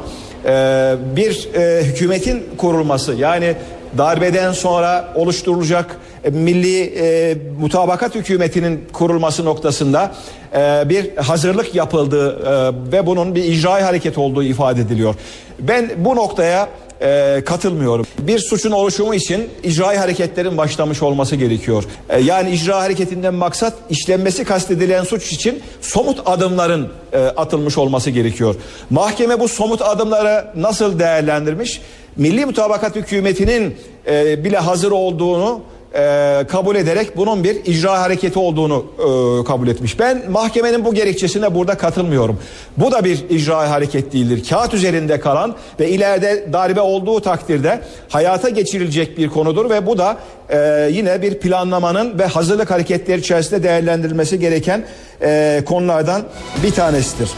e, bir e, hükümetin kurulması yani darbeden sonra oluşturulacak milli e, mutabakat hükümetinin kurulması noktasında e, bir hazırlık yapıldığı e, ve bunun bir icra hareket olduğu ifade ediliyor. Ben bu noktaya e, katılmıyorum. Bir suçun oluşumu için icra hareketlerin başlamış olması gerekiyor. E, yani icra hareketinden maksat işlenmesi kastedilen suç için somut adımların e, atılmış olması gerekiyor. Mahkeme bu somut adımları nasıl değerlendirmiş? Milli Mutabakat Hükümeti'nin e, bile hazır olduğunu e, kabul ederek bunun bir icra hareketi olduğunu e, kabul etmiş. Ben mahkemenin bu gerekçesine burada katılmıyorum. Bu da bir icra hareket değildir. Kağıt üzerinde kalan ve ileride darbe olduğu takdirde hayata geçirilecek bir konudur ve bu da e, yine bir planlamanın ve hazırlık hareketleri içerisinde değerlendirilmesi gereken e, konulardan bir tanesidir.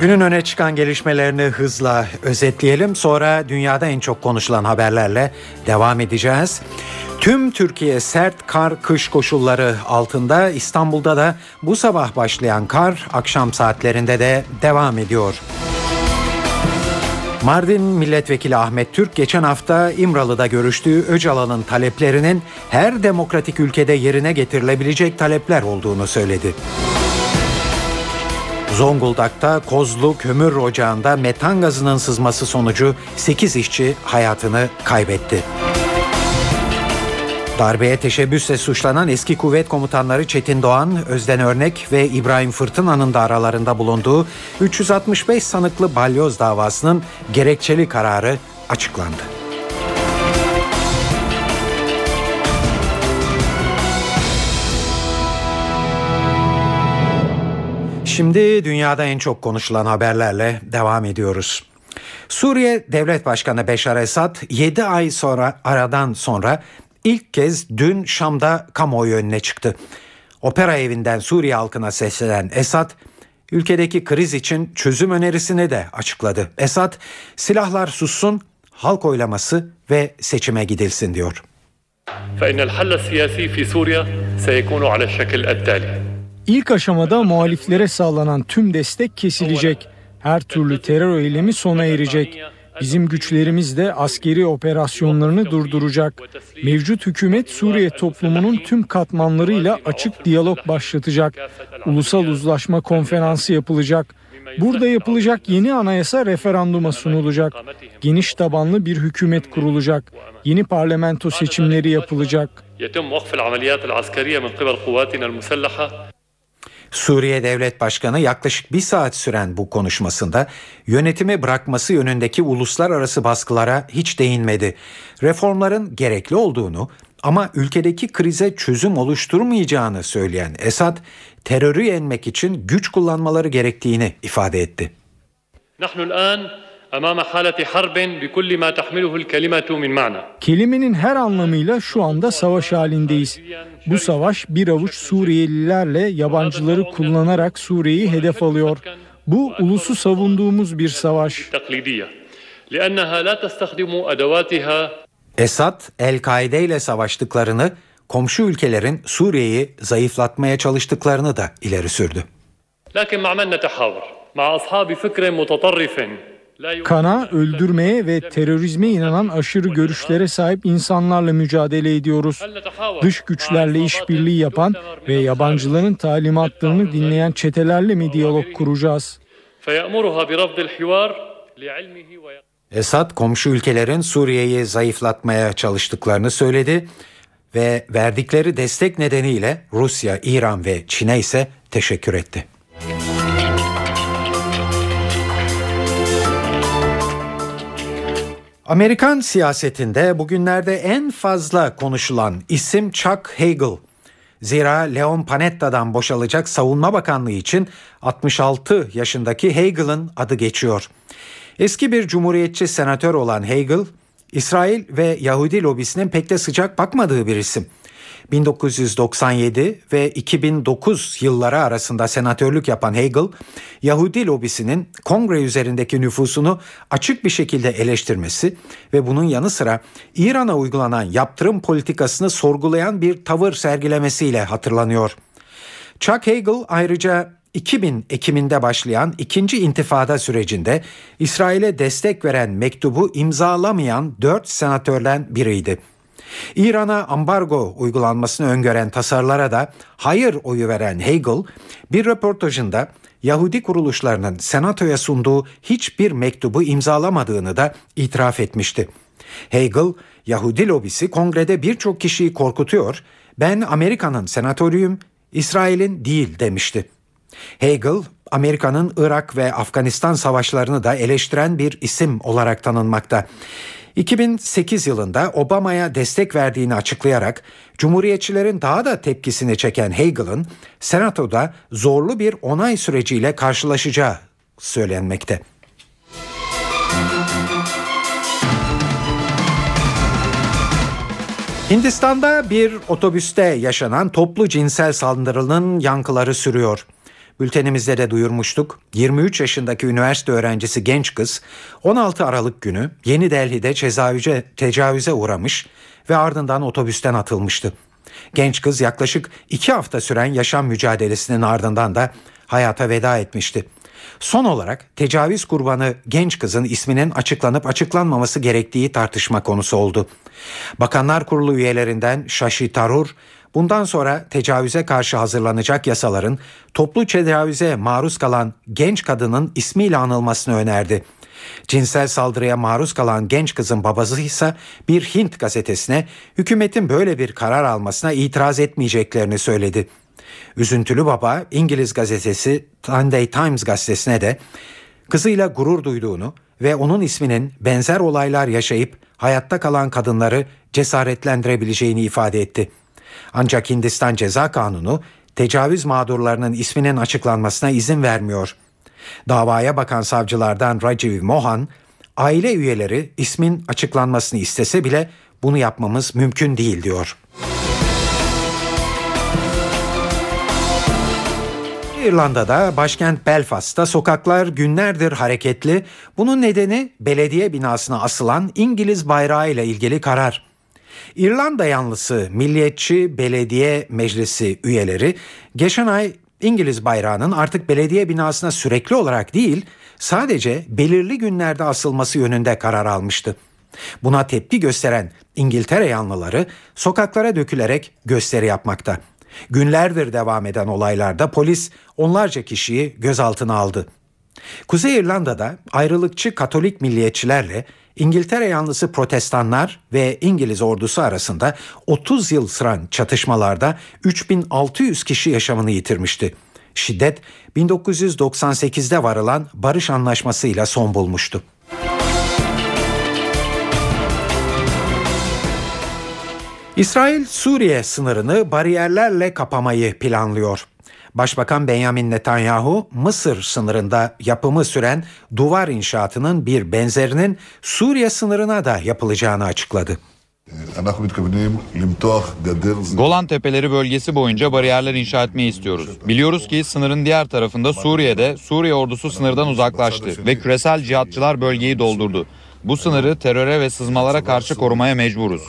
Günün öne çıkan gelişmelerini hızla özetleyelim. Sonra dünyada en çok konuşulan haberlerle devam edeceğiz. Tüm Türkiye sert kar kış koşulları altında İstanbul'da da bu sabah başlayan kar akşam saatlerinde de devam ediyor. Mardin Milletvekili Ahmet Türk geçen hafta İmralı'da görüştüğü Öcalan'ın taleplerinin her demokratik ülkede yerine getirilebilecek talepler olduğunu söyledi. Zonguldak'ta Kozlu Kömür Ocağı'nda metan gazının sızması sonucu 8 işçi hayatını kaybetti. Darbeye teşebbüsle suçlanan eski kuvvet komutanları Çetin Doğan, Özden Örnek ve İbrahim Fırtına'nın da aralarında bulunduğu 365 sanıklı balyoz davasının gerekçeli kararı açıklandı. Şimdi dünyada en çok konuşulan haberlerle devam ediyoruz. Suriye Devlet Başkanı Beşar Esad 7 ay sonra aradan sonra ilk kez dün Şam'da kamuoyu önüne çıktı. Opera evinden Suriye halkına seslenen Esad, ülkedeki kriz için çözüm önerisini de açıkladı. Esad, silahlar sussun, halk oylaması ve seçime gidilsin diyor. İlk aşamada muhaliflere sağlanan tüm destek kesilecek. Her türlü terör eylemi sona erecek. Bizim güçlerimiz de askeri operasyonlarını durduracak. Mevcut hükümet Suriye toplumunun tüm katmanlarıyla açık diyalog başlatacak. Ulusal Uzlaşma Konferansı yapılacak. Burada yapılacak yeni anayasa referanduma sunulacak. Geniş tabanlı bir hükümet kurulacak. Yeni parlamento seçimleri yapılacak. Suriye Devlet Başkanı yaklaşık bir saat süren bu konuşmasında yönetimi bırakması yönündeki uluslararası baskılara hiç değinmedi. Reformların gerekli olduğunu ama ülkedeki krize çözüm oluşturmayacağını söyleyen Esad, terörü yenmek için güç kullanmaları gerektiğini ifade etti. أمام حالة حرب بكل ما تحمله الكلمة من معنى. Kelimenin her anlamıyla şu anda savaş halindeyiz. Bu savaş bir avuç Suriyelilerle yabancıları kullanarak Suriye'yi hedef alıyor. Bu ulusu savunduğumuz bir savaş. Esad, El-Kaide ile savaştıklarını, komşu ülkelerin Suriye'yi zayıflatmaya çalıştıklarını da ileri sürdü. لكن مع من نتحاور مع أصحاب فكر متطرف Kana, öldürmeye ve terörizme inanan aşırı görüşlere sahip insanlarla mücadele ediyoruz. Dış güçlerle işbirliği yapan ve yabancıların talimatlarını dinleyen çetelerle mi diyalog kuracağız? Esad komşu ülkelerin Suriye'yi zayıflatmaya çalıştıklarını söyledi ve verdikleri destek nedeniyle Rusya, İran ve Çin'e ise teşekkür etti. Amerikan siyasetinde bugünlerde en fazla konuşulan isim Chuck Hagel. Zira Leon Panetta'dan boşalacak Savunma Bakanlığı için 66 yaşındaki Hagel'ın adı geçiyor. Eski bir cumhuriyetçi senatör olan Hagel, İsrail ve Yahudi lobisinin pek de sıcak bakmadığı bir isim. 1997 ve 2009 yılları arasında senatörlük yapan Hagel, Yahudi lobisinin kongre üzerindeki nüfusunu açık bir şekilde eleştirmesi ve bunun yanı sıra İran'a uygulanan yaptırım politikasını sorgulayan bir tavır sergilemesiyle hatırlanıyor. Chuck Hagel ayrıca 2000 Ekim'inde başlayan ikinci intifada sürecinde İsrail'e destek veren mektubu imzalamayan dört senatörden biriydi. İran'a ambargo uygulanmasını öngören tasarlara da hayır oyu veren Hagel bir röportajında Yahudi kuruluşlarının senatoya sunduğu hiçbir mektubu imzalamadığını da itiraf etmişti. Hagel, Yahudi lobisi kongrede birçok kişiyi korkutuyor, ben Amerika'nın senatörüyüm, İsrail'in değil demişti. Hagel, Amerika'nın Irak ve Afganistan savaşlarını da eleştiren bir isim olarak tanınmakta. 2008 yılında Obama'ya destek verdiğini açıklayarak Cumhuriyetçilerin daha da tepkisini çeken Hagel'ın Senato'da zorlu bir onay süreciyle karşılaşacağı söylenmekte. Hindistan'da bir otobüste yaşanan toplu cinsel saldırının yankıları sürüyor. Bültenimizde de duyurmuştuk. 23 yaşındaki üniversite öğrencisi genç kız 16 Aralık günü Yeni Delhi'de tecavüze, tecavüze uğramış ve ardından otobüsten atılmıştı. Genç kız yaklaşık iki hafta süren yaşam mücadelesinin ardından da hayata veda etmişti. Son olarak tecavüz kurbanı genç kızın isminin açıklanıp açıklanmaması gerektiği tartışma konusu oldu. Bakanlar Kurulu üyelerinden Shashi Tarur bundan sonra tecavüze karşı hazırlanacak yasaların toplu tecavüze maruz kalan genç kadının ismiyle anılmasını önerdi. Cinsel saldırıya maruz kalan genç kızın babası ise bir Hint gazetesine hükümetin böyle bir karar almasına itiraz etmeyeceklerini söyledi. Üzüntülü baba İngiliz gazetesi Sunday Times gazetesine de kızıyla gurur duyduğunu ve onun isminin benzer olaylar yaşayıp hayatta kalan kadınları cesaretlendirebileceğini ifade etti. Ancak Hindistan Ceza Kanunu tecavüz mağdurlarının isminin açıklanmasına izin vermiyor. Davaya bakan savcılardan Rajiv Mohan, aile üyeleri ismin açıklanmasını istese bile bunu yapmamız mümkün değil diyor. İrlanda'da başkent Belfast'ta sokaklar günlerdir hareketli. Bunun nedeni belediye binasına asılan İngiliz bayrağı ile ilgili karar. İrlanda yanlısı Milliyetçi Belediye Meclisi üyeleri geçen ay İngiliz bayrağının artık belediye binasına sürekli olarak değil sadece belirli günlerde asılması yönünde karar almıştı. Buna tepki gösteren İngiltere yanlıları sokaklara dökülerek gösteri yapmakta. Günlerdir devam eden olaylarda polis onlarca kişiyi gözaltına aldı. Kuzey İrlanda'da ayrılıkçı Katolik milliyetçilerle İngiltere yanlısı protestanlar ve İngiliz ordusu arasında 30 yıl süren çatışmalarda 3600 kişi yaşamını yitirmişti. Şiddet 1998'de varılan barış anlaşmasıyla son bulmuştu. İsrail Suriye sınırını bariyerlerle kapamayı planlıyor. Başbakan Benjamin Netanyahu Mısır sınırında yapımı süren duvar inşaatının bir benzerinin Suriye sınırına da yapılacağını açıkladı. Golan Tepeleri bölgesi boyunca bariyerler inşa etmeyi istiyoruz. Biliyoruz ki sınırın diğer tarafında Suriye'de Suriye ordusu sınırdan uzaklaştı ve küresel cihatçılar bölgeyi doldurdu. Bu sınırı teröre ve sızmalara karşı korumaya mecburuz.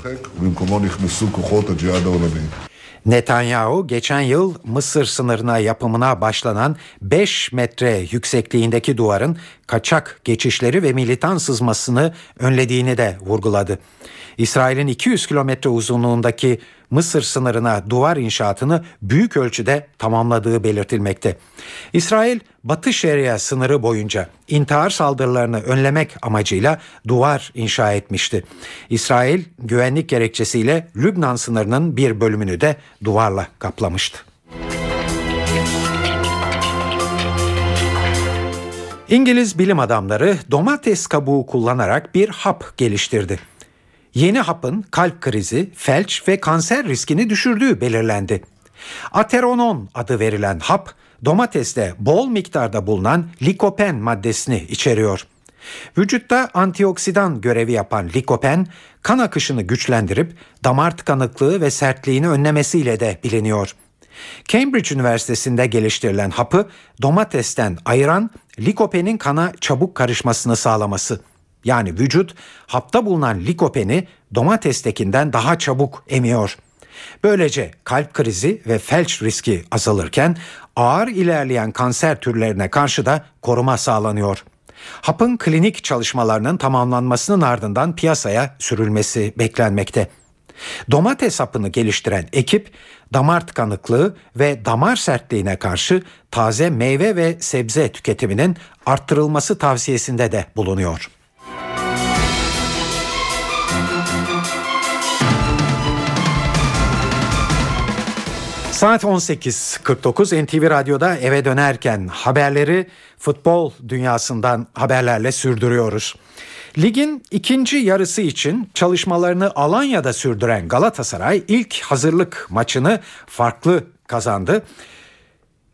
Netanyahu geçen yıl Mısır sınırına yapımına başlanan 5 metre yüksekliğindeki duvarın kaçak geçişleri ve militan sızmasını önlediğini de vurguladı. İsrail'in 200 kilometre uzunluğundaki Mısır sınırına duvar inşaatını büyük ölçüde tamamladığı belirtilmekte. İsrail, Batı Şeria sınırı boyunca intihar saldırılarını önlemek amacıyla duvar inşa etmişti. İsrail, güvenlik gerekçesiyle Lübnan sınırının bir bölümünü de duvarla kaplamıştı. İngiliz bilim adamları domates kabuğu kullanarak bir hap geliştirdi. Yeni hapın kalp krizi, felç ve kanser riskini düşürdüğü belirlendi. Ateronon adı verilen hap domateste bol miktarda bulunan likopen maddesini içeriyor. Vücutta antioksidan görevi yapan likopen kan akışını güçlendirip damar tıkanıklığı ve sertliğini önlemesiyle de biliniyor. Cambridge Üniversitesi'nde geliştirilen hapı domatesten ayıran likopenin kana çabuk karışmasını sağlaması. Yani vücut hapta bulunan likopeni domatestekinden daha çabuk emiyor. Böylece kalp krizi ve felç riski azalırken ağır ilerleyen kanser türlerine karşı da koruma sağlanıyor. Hapın klinik çalışmalarının tamamlanmasının ardından piyasaya sürülmesi beklenmekte. Domates hapını geliştiren ekip damar tıkanıklığı ve damar sertliğine karşı taze meyve ve sebze tüketiminin arttırılması tavsiyesinde de bulunuyor. Saat 18.49 NTV Radyo'da eve dönerken haberleri futbol dünyasından haberlerle sürdürüyoruz. Ligin ikinci yarısı için çalışmalarını Alanya'da sürdüren Galatasaray ilk hazırlık maçını farklı kazandı.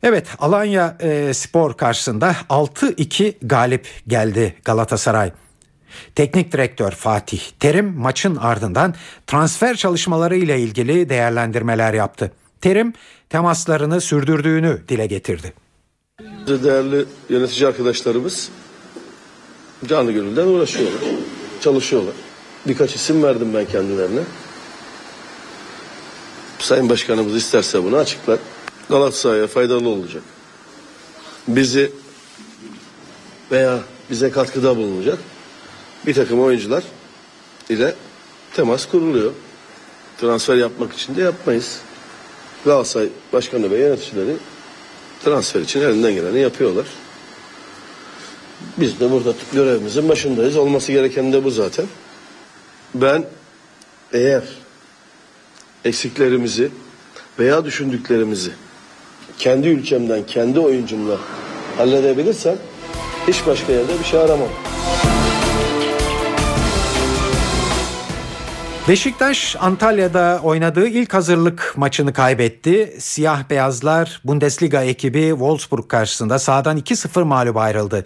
Evet Alanya e, Spor karşısında 6-2 galip geldi Galatasaray. Teknik direktör Fatih Terim maçın ardından transfer çalışmaları ile ilgili değerlendirmeler yaptı. Terim temaslarını sürdürdüğünü dile getirdi. Değerli yönetici arkadaşlarımız canlı gönülden uğraşıyorlar, çalışıyorlar. Birkaç isim verdim ben kendilerine. Sayın Başkanımız isterse bunu açıklar. Galatasaray'a faydalı olacak. Bizi veya bize katkıda bulunacak bir takım oyuncular ile temas kuruluyor. Transfer yapmak için de yapmayız. Galatasaray Başkanı ve yöneticileri transfer için elinden geleni yapıyorlar. Biz de burada görevimizin başındayız. Olması gereken de bu zaten. Ben eğer eksiklerimizi veya düşündüklerimizi kendi ülkemden, kendi oyuncumla halledebilirsem hiç başka yerde bir şey aramam. Beşiktaş Antalya'da oynadığı ilk hazırlık maçını kaybetti. Siyah beyazlar Bundesliga ekibi Wolfsburg karşısında sahadan 2-0 mağlup ayrıldı.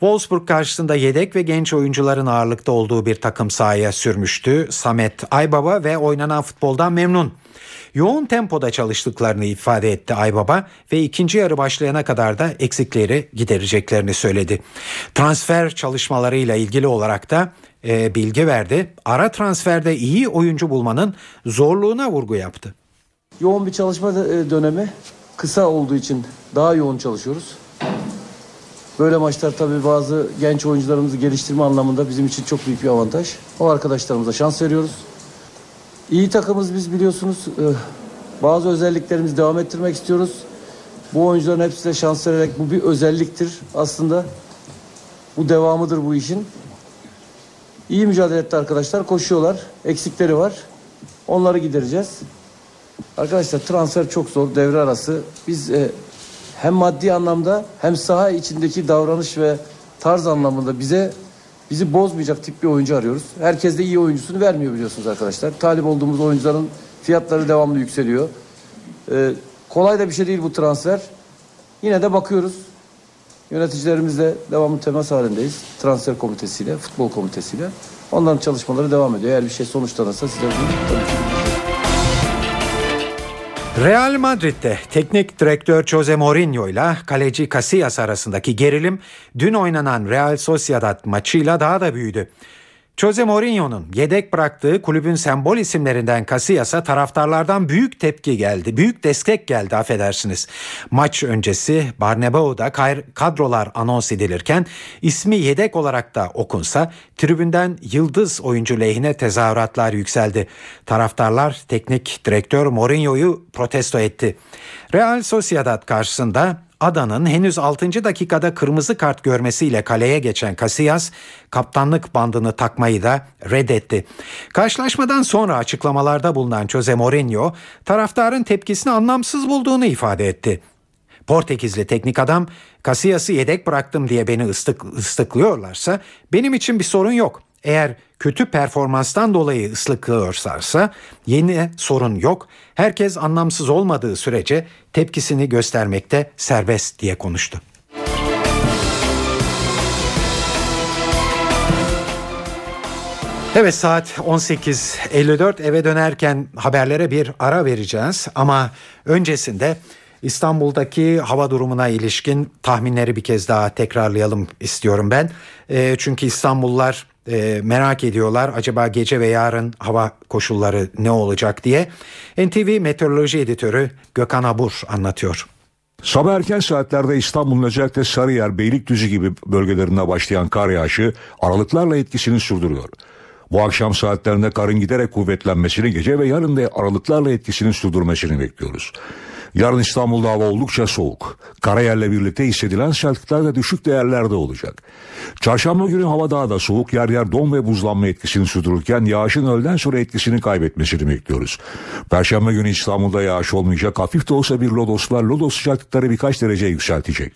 Wolfsburg karşısında yedek ve genç oyuncuların ağırlıkta olduğu bir takım sahaya sürmüştü. Samet Aybaba ve oynanan futboldan memnun. Yoğun tempoda çalıştıklarını ifade etti Aybaba ve ikinci yarı başlayana kadar da eksikleri gidereceklerini söyledi. Transfer çalışmalarıyla ilgili olarak da e, bilgi verdi. Ara transferde iyi oyuncu bulmanın zorluğuna vurgu yaptı. Yoğun bir çalışma dönemi kısa olduğu için daha yoğun çalışıyoruz. Böyle maçlar tabii bazı genç oyuncularımızı geliştirme anlamında bizim için çok büyük bir avantaj. O arkadaşlarımıza şans veriyoruz. İyi takımız biz biliyorsunuz. Bazı özelliklerimizi devam ettirmek istiyoruz. Bu oyuncuların hepsine şans vererek bu bir özelliktir aslında. Bu devamıdır bu işin. İyi mücadele etti arkadaşlar. Koşuyorlar. Eksikleri var. Onları gidereceğiz. Arkadaşlar transfer çok zor. Devre arası. Biz e, hem maddi anlamda hem saha içindeki davranış ve tarz anlamında bize bizi bozmayacak tip bir oyuncu arıyoruz. Herkes de iyi oyuncusunu vermiyor biliyorsunuz arkadaşlar. Talip olduğumuz oyuncuların fiyatları devamlı yükseliyor. Ee, kolay da bir şey değil bu transfer. Yine de bakıyoruz. Yöneticilerimizle devamlı temas halindeyiz. Transfer komitesiyle, futbol komitesiyle. Onların çalışmaları devam ediyor. Eğer bir şey sonuçlanırsa size bunu Real Madrid'de teknik direktör Jose Mourinho ile kaleci Casillas arasındaki gerilim dün oynanan Real Sociedad maçıyla daha da büyüdü. Jose Mourinho'nun yedek bıraktığı kulübün sembol isimlerinden Casillas'a taraftarlardan büyük tepki geldi. Büyük destek geldi affedersiniz. Maç öncesi Barnebau'da kadrolar anons edilirken ismi yedek olarak da okunsa tribünden yıldız oyuncu lehine tezahüratlar yükseldi. Taraftarlar teknik direktör Mourinho'yu protesto etti. Real Sociedad karşısında Adan'ın henüz 6. dakikada kırmızı kart görmesiyle kaleye geçen Casillas kaptanlık bandını takmayı da reddetti. Karşılaşmadan sonra açıklamalarda bulunan Jose Mourinho taraftarın tepkisini anlamsız bulduğunu ifade etti. Portekizli teknik adam Casillas'ı yedek bıraktım diye beni ıslık, ıslıklıyorlarsa benim için bir sorun yok. Eğer kötü performanstan dolayı ıslıklıyorlarsa yeni sorun yok. Herkes anlamsız olmadığı sürece tepkisini göstermekte serbest diye konuştu. Evet saat 18.54 eve dönerken haberlere bir ara vereceğiz ama öncesinde İstanbul'daki hava durumuna ilişkin tahminleri bir kez daha tekrarlayalım istiyorum ben. E, çünkü İstanbullular e, merak ediyorlar acaba gece ve yarın hava koşulları ne olacak diye. NTV Meteoroloji Editörü Gökhan Abur anlatıyor. Sabah erken saatlerde İstanbul'un özellikle Sarıyer, Beylikdüzü gibi bölgelerinde başlayan kar yağışı aralıklarla etkisini sürdürüyor. Bu akşam saatlerinde karın giderek kuvvetlenmesini gece ve yarın da aralıklarla etkisini sürdürmesini bekliyoruz. Yarın İstanbul'da hava oldukça soğuk. Karayerle birlikte hissedilen sertlikler de düşük değerlerde olacak. Çarşamba günü hava daha da soğuk yer yer don ve buzlanma etkisini sürdürürken yağışın öğleden sonra etkisini kaybetmesini bekliyoruz. Perşembe günü İstanbul'da yağış olmayacak. Hafif de olsa bir lodos var. Lodos sıcaklıkları birkaç derece yükseltecek.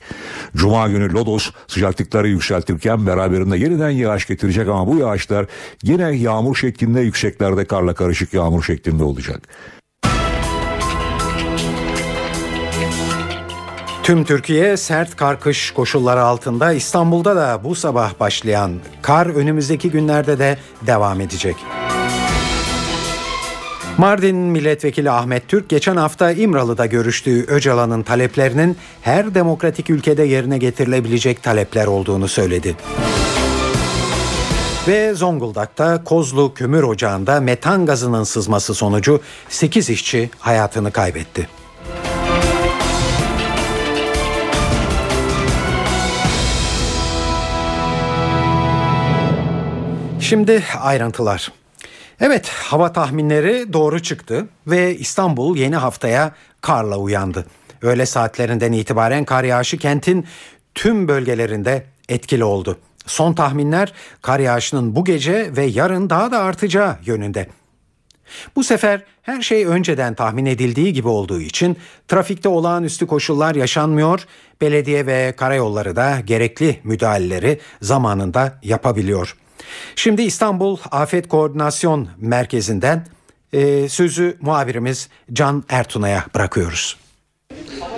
Cuma günü lodos sıcaklıkları yükseltirken beraberinde yeniden yağış getirecek ama bu yağışlar yine yağmur şeklinde yükseklerde karla karışık yağmur şeklinde olacak. Tüm Türkiye sert kar kış koşulları altında İstanbul'da da bu sabah başlayan kar önümüzdeki günlerde de devam edecek. Mardin Milletvekili Ahmet Türk geçen hafta İmralı'da görüştüğü Öcalan'ın taleplerinin her demokratik ülkede yerine getirilebilecek talepler olduğunu söyledi. Ve Zonguldak'ta Kozlu Kömür Ocağı'nda metan gazının sızması sonucu 8 işçi hayatını kaybetti. Şimdi ayrıntılar. Evet hava tahminleri doğru çıktı ve İstanbul yeni haftaya karla uyandı. Öğle saatlerinden itibaren kar yağışı kentin tüm bölgelerinde etkili oldu. Son tahminler kar yağışının bu gece ve yarın daha da artacağı yönünde. Bu sefer her şey önceden tahmin edildiği gibi olduğu için trafikte olağanüstü koşullar yaşanmıyor, belediye ve karayolları da gerekli müdahaleleri zamanında yapabiliyor. Şimdi İstanbul Afet Koordinasyon Merkezi'nden sözü muhabirimiz Can Ertuna'ya bırakıyoruz.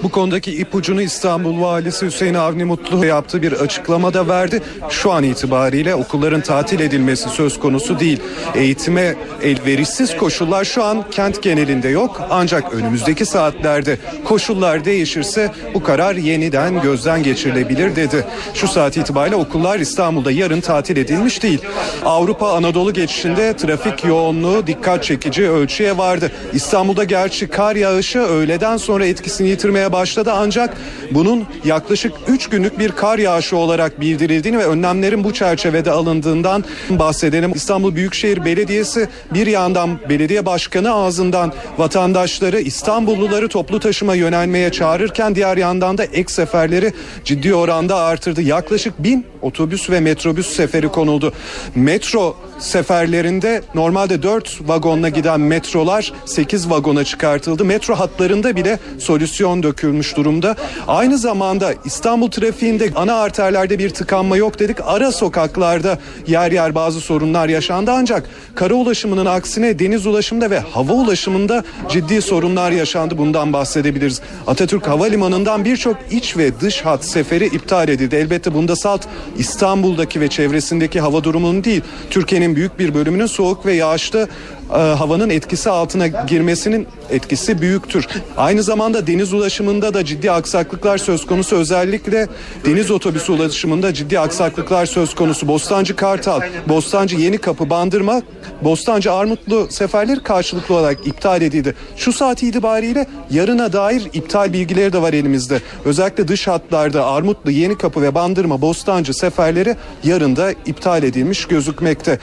Bu konudaki ipucunu İstanbul Valisi Hüseyin Avni Mutlu yaptığı bir açıklamada verdi. Şu an itibariyle okulların tatil edilmesi söz konusu değil. Eğitime elverişsiz koşullar şu an kent genelinde yok. Ancak önümüzdeki saatlerde koşullar değişirse bu karar yeniden gözden geçirilebilir dedi. Şu saat itibariyle okullar İstanbul'da yarın tatil edilmiş değil. Avrupa Anadolu geçişinde trafik yoğunluğu dikkat çekici ölçüye vardı. İstanbul'da gerçi kar yağışı öğleden sonra etkisini yitirmeye başladı ancak bunun yaklaşık 3 günlük bir kar yağışı olarak bildirildiğini ve önlemlerin bu çerçevede alındığından bahsedelim. İstanbul Büyükşehir Belediyesi bir yandan belediye başkanı ağzından vatandaşları İstanbulluları toplu taşıma yönelmeye çağırırken diğer yandan da ek seferleri ciddi oranda artırdı. Yaklaşık bin otobüs ve metrobüs seferi konuldu. Metro seferlerinde normalde 4 vagonla giden metrolar 8 vagona çıkartıldı. Metro hatlarında bile solüsyon dökülmüş durumda. Aynı zamanda İstanbul trafiğinde ana arterlerde bir tıkanma yok dedik. Ara sokaklarda yer yer bazı sorunlar yaşandı ancak kara ulaşımının aksine deniz ulaşımında ve hava ulaşımında ciddi sorunlar yaşandı. Bundan bahsedebiliriz. Atatürk Havalimanı'ndan birçok iç ve dış hat seferi iptal edildi. Elbette bunda salt İstanbul'daki ve çevresindeki hava durumunun değil, Türkiye'nin büyük bir bölümünün soğuk ve yağışlı e, havanın etkisi altına girmesinin etkisi büyüktür. Aynı zamanda deniz ulaşımında da ciddi aksaklıklar söz konusu. Özellikle deniz otobüsü ulaşımında ciddi aksaklıklar söz konusu. Bostancı Kartal, Bostancı Yeni Kapı, Bandırma, Bostancı Armutlu seferleri karşılıklı olarak iptal edildi. Şu saat itibariyle yarına dair iptal bilgileri de var elimizde. Özellikle dış hatlarda Armutlu, Yeni Kapı ve Bandırma, Bostancı seferleri yarın da iptal edilmiş gözükmekte.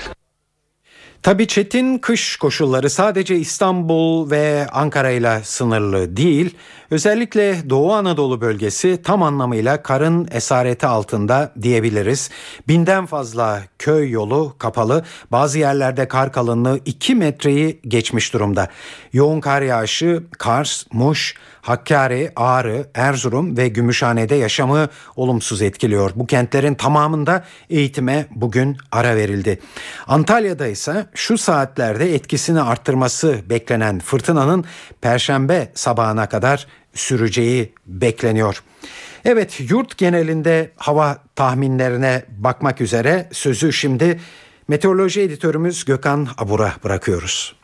Tabii çetin kış koşulları sadece İstanbul ve Ankara ile sınırlı değil. Özellikle Doğu Anadolu bölgesi tam anlamıyla karın esareti altında diyebiliriz. Binden fazla köy yolu kapalı. Bazı yerlerde kar kalınlığı 2 metreyi geçmiş durumda. Yoğun kar yağışı Kars, Muş, Hakkari, Ağrı, Erzurum ve Gümüşhane'de yaşamı olumsuz etkiliyor. Bu kentlerin tamamında eğitime bugün ara verildi. Antalya'da ise şu saatlerde etkisini arttırması beklenen fırtınanın perşembe sabahına kadar süreceği bekleniyor. Evet yurt genelinde hava tahminlerine bakmak üzere sözü şimdi meteoroloji editörümüz Gökhan Abur'a bırakıyoruz.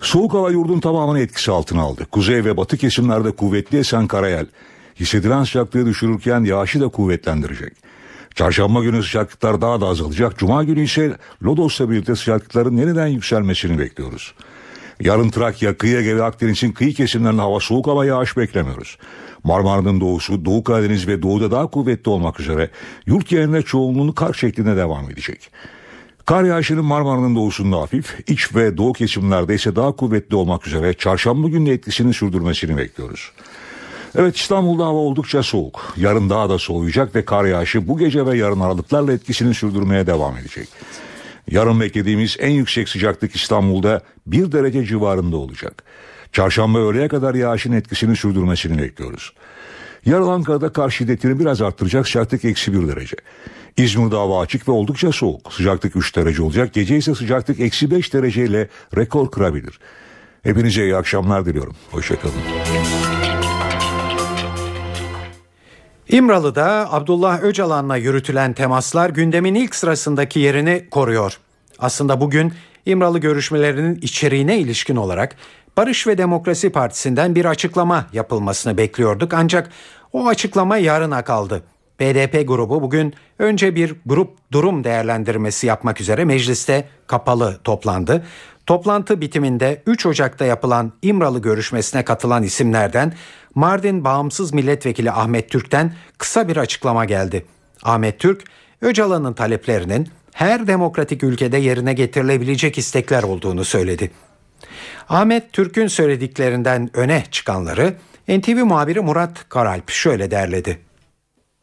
Soğuk hava yurdun tamamını etkisi altına aldı. Kuzey ve batı kesimlerde kuvvetli esen karayel hissedilen sıcaklığı düşürürken yağışı da kuvvetlendirecek. Çarşamba günü sıcaklıklar daha da azalacak. Cuma günü ise Lodos'la birlikte sıcaklıkların yeniden yükselmesini bekliyoruz. Yarın Trakya, kıyı Ege ve Akdeniz'in kıyı kesimlerinde hava soğuk ama yağış beklemiyoruz. Marmara'nın doğusu, Doğu Karadeniz ve doğuda daha kuvvetli olmak üzere yurt genelinde çoğunluğunu kar şeklinde devam edecek. Kar yağışının Marmara'nın doğusunda hafif, iç ve doğu kesimlerde ise daha kuvvetli olmak üzere çarşamba günü etkisini sürdürmesini bekliyoruz. Evet İstanbul'da hava oldukça soğuk. Yarın daha da soğuyacak ve kar yağışı bu gece ve yarın aralıklarla etkisini sürdürmeye devam edecek. Yarın beklediğimiz en yüksek sıcaklık İstanbul'da 1 derece civarında olacak. Çarşamba öğleye kadar yağışın etkisini sürdürmesini bekliyoruz. Yarın Ankara'da kar şiddetini biraz arttıracak sıcaklık eksi 1 derece. İzmir'de hava açık ve oldukça soğuk. Sıcaklık 3 derece olacak. Gece ise sıcaklık eksi 5 dereceyle rekor kırabilir. Hepinize iyi akşamlar diliyorum. Hoşçakalın. İmralı'da Abdullah Öcalan'la yürütülen temaslar gündemin ilk sırasındaki yerini koruyor. Aslında bugün İmralı görüşmelerinin içeriğine ilişkin olarak Barış ve Demokrasi Partisi'nden bir açıklama yapılmasını bekliyorduk ancak o açıklama yarına kaldı. BDP grubu bugün önce bir grup durum değerlendirmesi yapmak üzere mecliste kapalı toplandı. Toplantı bitiminde 3 Ocak'ta yapılan İmralı görüşmesine katılan isimlerden Mardin Bağımsız Milletvekili Ahmet Türk'ten kısa bir açıklama geldi. Ahmet Türk, Öcalan'ın taleplerinin her demokratik ülkede yerine getirilebilecek istekler olduğunu söyledi. Ahmet Türk'ün söylediklerinden öne çıkanları NTV muhabiri Murat Karalp şöyle derledi.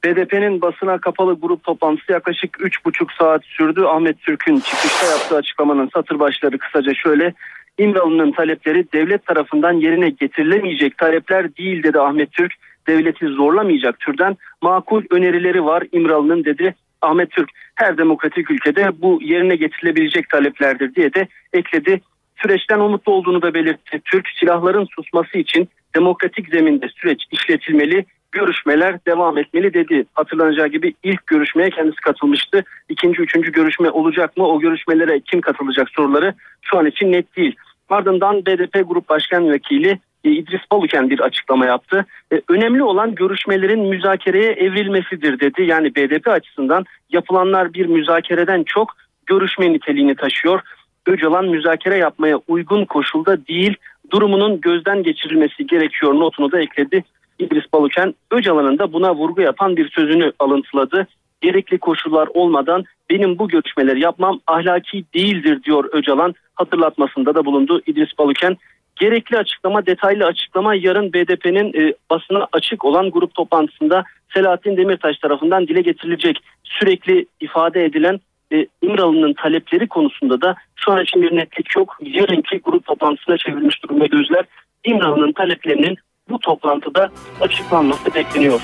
BDP'nin basına kapalı grup toplantısı yaklaşık 3,5 saat sürdü. Ahmet Türk'ün çıkışta yaptığı açıklamanın satır başları kısaca şöyle. İmralı'nın talepleri devlet tarafından yerine getirilemeyecek talepler değil dedi Ahmet Türk. Devleti zorlamayacak türden makul önerileri var İmralı'nın dedi Ahmet Türk. Her demokratik ülkede bu yerine getirilebilecek taleplerdir diye de ekledi. Süreçten umutlu olduğunu da belirtti. Türk silahların susması için demokratik zeminde süreç işletilmeli, görüşmeler devam etmeli dedi. Hatırlanacağı gibi ilk görüşmeye kendisi katılmıştı. İkinci, üçüncü görüşme olacak mı? O görüşmelere kim katılacak soruları şu an için net değil. Ardından BDP Grup Başkan Vekili e, İdris Baluken bir açıklama yaptı. E, önemli olan görüşmelerin müzakereye evrilmesidir dedi. Yani BDP açısından yapılanlar bir müzakereden çok görüşme niteliğini taşıyor. Öcalan müzakere yapmaya uygun koşulda değil durumunun gözden geçirilmesi gerekiyor notunu da ekledi. İdris Baluken Öcalan'ın da buna vurgu yapan bir sözünü alıntıladı. Gerekli koşullar olmadan benim bu görüşmeleri yapmam ahlaki değildir diyor Öcalan. Hatırlatmasında da bulundu İdris Baluken. Gerekli açıklama, detaylı açıklama yarın BDP'nin e, basına açık olan grup toplantısında Selahattin Demirtaş tarafından dile getirilecek. Sürekli ifade edilen e, İmralı'nın talepleri konusunda da şu an için bir netlik yok. Yarınki grup toplantısına çevrilmiş durumda gözler. İmralı'nın taleplerinin bu toplantıda açıklanması bekleniyor.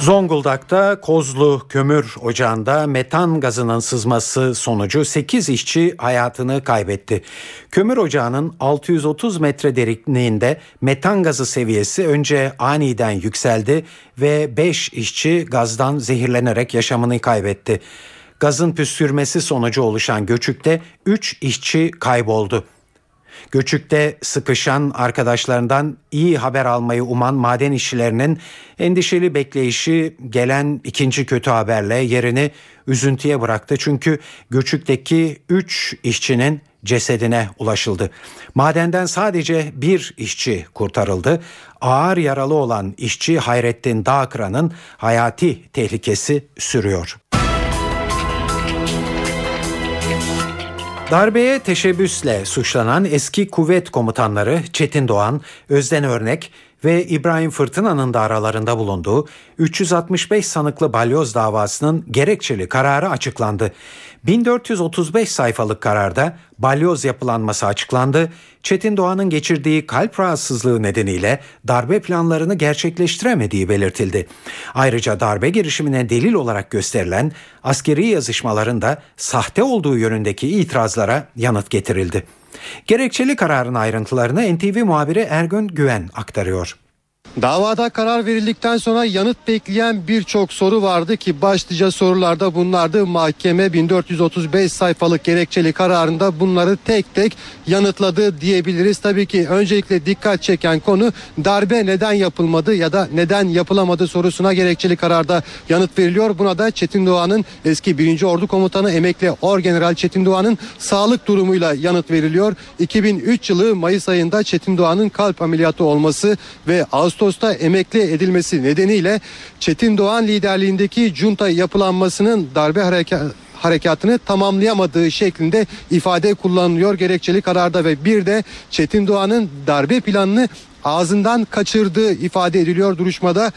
Zonguldak'ta Kozlu Kömür Ocağı'nda metan gazının sızması sonucu 8 işçi hayatını kaybetti. Kömür ocağının 630 metre derinliğinde metan gazı seviyesi önce aniden yükseldi ve 5 işçi gazdan zehirlenerek yaşamını kaybetti. Gazın püskürmesi sonucu oluşan göçükte 3 işçi kayboldu. Göçükte sıkışan arkadaşlarından iyi haber almayı uman maden işçilerinin endişeli bekleyişi gelen ikinci kötü haberle yerini üzüntüye bıraktı. Çünkü Göçük'teki 3 işçinin cesedine ulaşıldı. Madenden sadece bir işçi kurtarıldı. Ağır yaralı olan işçi Hayrettin Dağkıran'ın hayati tehlikesi sürüyor. Darbeye teşebbüsle suçlanan eski kuvvet komutanları Çetin Doğan, Özden Örnek ve İbrahim Fırtına'nın da aralarında bulunduğu 365 sanıklı balyoz davasının gerekçeli kararı açıklandı. 1435 sayfalık kararda balyoz yapılanması açıklandı. Çetin Doğan'ın geçirdiği kalp rahatsızlığı nedeniyle darbe planlarını gerçekleştiremediği belirtildi. Ayrıca darbe girişimine delil olarak gösterilen askeri yazışmaların da sahte olduğu yönündeki itirazlara yanıt getirildi. Gerekçeli kararın ayrıntılarını NTV muhabiri Ergün Güven aktarıyor. Davada karar verildikten sonra yanıt bekleyen birçok soru vardı ki başlıca sorularda bunlardı. Mahkeme 1435 sayfalık gerekçeli kararında bunları tek tek yanıtladı diyebiliriz. Tabii ki öncelikle dikkat çeken konu darbe neden yapılmadı ya da neden yapılamadı sorusuna gerekçeli kararda yanıt veriliyor. Buna da Çetin Doğan'ın eski 1. Ordu Komutanı emekli Orgeneral Çetin Doğan'ın sağlık durumuyla yanıt veriliyor. 2003 yılı Mayıs ayında Çetin Doğan'ın kalp ameliyatı olması ve Ağustos Ağustos'ta emekli edilmesi nedeniyle Çetin Doğan liderliğindeki junta yapılanmasının darbe harekatı harekatını tamamlayamadığı şeklinde ifade kullanılıyor gerekçeli kararda ve bir de Çetin Doğan'ın darbe planını ağzından kaçırdığı ifade ediliyor duruşmada.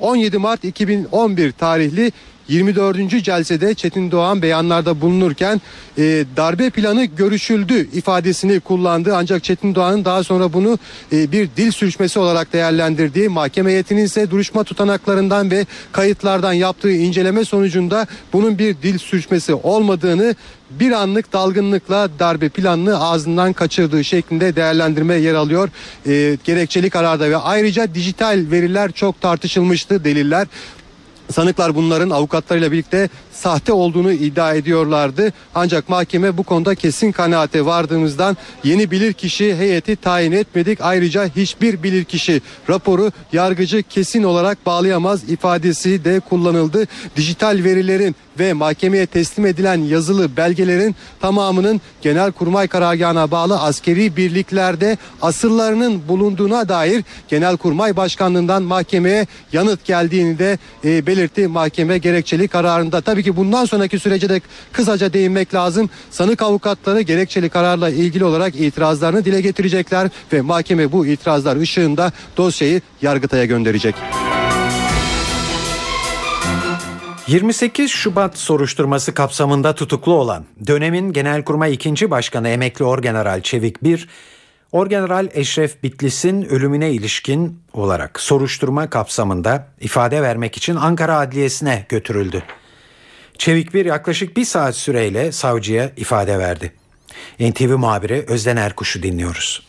17 Mart 2011 tarihli 24. celsede Çetin Doğan beyanlarda bulunurken e, darbe planı görüşüldü ifadesini kullandı. Ancak Çetin Doğan'ın daha sonra bunu e, bir dil sürüşmesi olarak değerlendirdiği mahkeme heyetinin ise duruşma tutanaklarından ve kayıtlardan yaptığı inceleme sonucunda bunun bir dil sürüşmesi olmadığını bir anlık dalgınlıkla darbe planını ağzından kaçırdığı şeklinde değerlendirme yer alıyor. E, gerekçeli kararda ve ayrıca dijital veriler çok tartışılmıştı deliller. Sanıklar bunların avukatlarıyla birlikte sahte olduğunu iddia ediyorlardı. Ancak mahkeme bu konuda kesin kanaate vardığımızdan yeni bilirkişi heyeti tayin etmedik. Ayrıca hiçbir bilirkişi raporu yargıcı kesin olarak bağlayamaz ifadesi de kullanıldı. Dijital verilerin ve mahkemeye teslim edilen yazılı belgelerin tamamının Genelkurmay karargahına bağlı askeri birliklerde asıllarının bulunduğuna dair Genelkurmay Başkanlığından mahkemeye yanıt geldiğini de e, belirtti mahkeme gerekçeli kararında. Tabii ki bundan sonraki sürece de kısaca değinmek lazım. Sanık avukatları gerekçeli kararla ilgili olarak itirazlarını dile getirecekler ve mahkeme bu itirazlar ışığında dosyayı Yargıtay'a gönderecek. 28 Şubat soruşturması kapsamında tutuklu olan dönemin Genelkurmay 2. Başkanı Emekli Orgeneral Çevik Bir, Orgeneral Eşref Bitlis'in ölümüne ilişkin olarak soruşturma kapsamında ifade vermek için Ankara Adliyesi'ne götürüldü. Çevik Bir yaklaşık bir saat süreyle savcıya ifade verdi. NTV muhabiri Özden Erkuş'u dinliyoruz.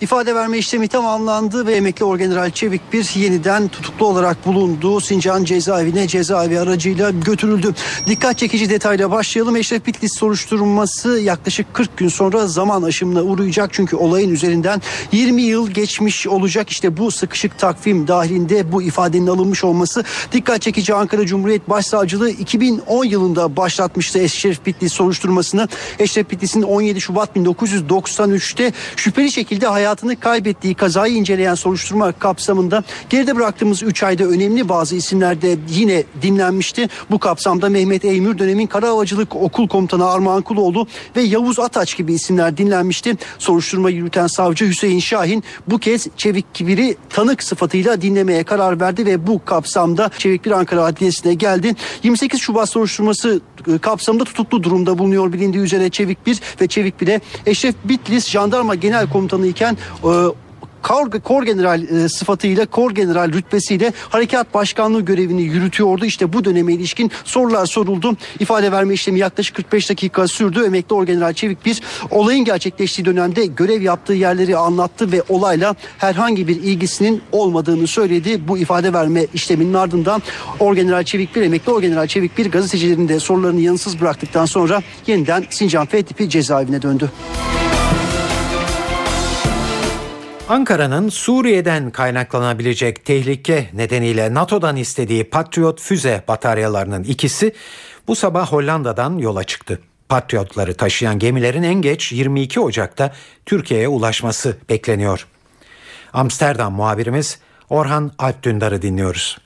İfade verme işlemi tamamlandı ve emekli orgeneral Çevik bir yeniden tutuklu olarak bulunduğu Sincan cezaevine cezaevi aracıyla götürüldü. Dikkat çekici detayla başlayalım. Eşref Bitlis soruşturması yaklaşık 40 gün sonra zaman aşımına uğrayacak. Çünkü olayın üzerinden 20 yıl geçmiş olacak. İşte bu sıkışık takvim dahilinde bu ifadenin alınmış olması dikkat çekici. Ankara Cumhuriyet Başsavcılığı 2010 yılında başlatmıştı Eşref Bitlis soruşturmasını. Eşref Bitlis'in 17 Şubat 1993'te şüpheli şekilde hayatını kaybettiği kazayı inceleyen soruşturma kapsamında geride bıraktığımız 3 ayda önemli bazı isimler de yine dinlenmişti. Bu kapsamda Mehmet Eymür dönemin Kara Havacılık Okul Komutanı Armağan Kuloğlu ve Yavuz Ataç gibi isimler dinlenmişti. Soruşturma yürüten savcı Hüseyin Şahin bu kez Çevik Kibir'i tanık sıfatıyla dinlemeye karar verdi ve bu kapsamda Çevik Bir Ankara Adliyesi'ne geldi. 28 Şubat soruşturması e, kapsamında tutuklu durumda bulunuyor bilindiği üzere Çevik Bir ve Çevik 1'e Eşref Bitlis Jandarma Genel Komutanı iken e, Kor, Kor General e, sıfatıyla Kor General rütbesiyle harekat başkanlığı görevini yürütüyordu. İşte bu döneme ilişkin sorular soruldu. İfade verme işlemi yaklaşık 45 dakika sürdü. Emekli Orgeneral Çevik bir olayın gerçekleştiği dönemde görev yaptığı yerleri anlattı ve olayla herhangi bir ilgisinin olmadığını söyledi. Bu ifade verme işleminin ardından Orgeneral Çevik bir emekli Orgeneral Çevik bir gazetecilerin de sorularını yanıtsız bıraktıktan sonra yeniden Sincan F tipi cezaevine döndü. Ankara'nın Suriye'den kaynaklanabilecek tehlike nedeniyle NATO'dan istediği Patriot füze bataryalarının ikisi bu sabah Hollanda'dan yola çıktı. Patriotları taşıyan gemilerin en geç 22 Ocak'ta Türkiye'ye ulaşması bekleniyor. Amsterdam muhabirimiz Orhan Alpdündar'ı dinliyoruz.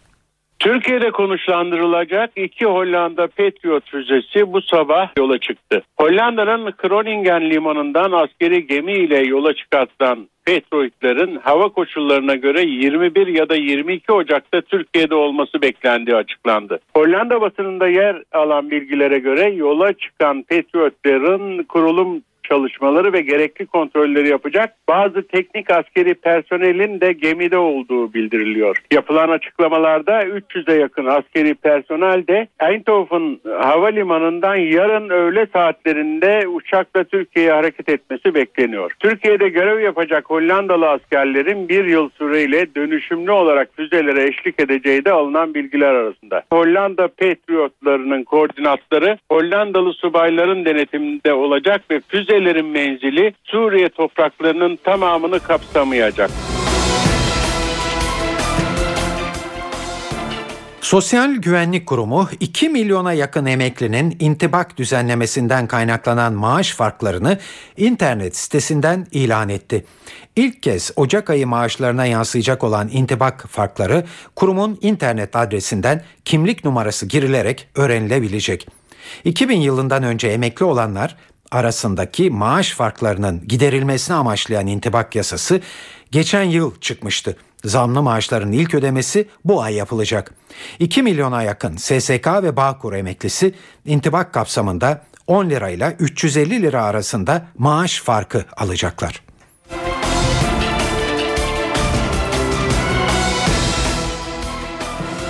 Türkiye'de konuşlandırılacak iki Hollanda Patriot füzesi bu sabah yola çıktı. Hollanda'nın Groningen limanından askeri gemi ile yola çıkartılan Patriot'ların hava koşullarına göre 21 ya da 22 Ocak'ta Türkiye'de olması beklendiği açıklandı. Hollanda basınında yer alan bilgilere göre yola çıkan Patriot'ların kurulum çalışmaları ve gerekli kontrolleri yapacak bazı teknik askeri personelin de gemide olduğu bildiriliyor. Yapılan açıklamalarda 300'e yakın askeri personel de Eindhoven havalimanından yarın öğle saatlerinde uçakla Türkiye'ye hareket etmesi bekleniyor. Türkiye'de görev yapacak Hollandalı askerlerin bir yıl süreyle dönüşümlü olarak füzelere eşlik edeceği de alınan bilgiler arasında. Hollanda Patriotlarının koordinatları Hollandalı subayların denetiminde olacak ve füze füzelerin menzili Suriye topraklarının tamamını kapsamayacak. Sosyal Güvenlik Kurumu 2 milyona yakın emeklinin intibak düzenlemesinden kaynaklanan maaş farklarını internet sitesinden ilan etti. İlk kez Ocak ayı maaşlarına yansıyacak olan intibak farkları kurumun internet adresinden kimlik numarası girilerek öğrenilebilecek. 2000 yılından önce emekli olanlar arasındaki maaş farklarının giderilmesini amaçlayan intibak yasası geçen yıl çıkmıştı. Zamlı maaşların ilk ödemesi bu ay yapılacak. 2 milyona yakın SSK ve Bağkur emeklisi intibak kapsamında 10 lirayla 350 lira arasında maaş farkı alacaklar.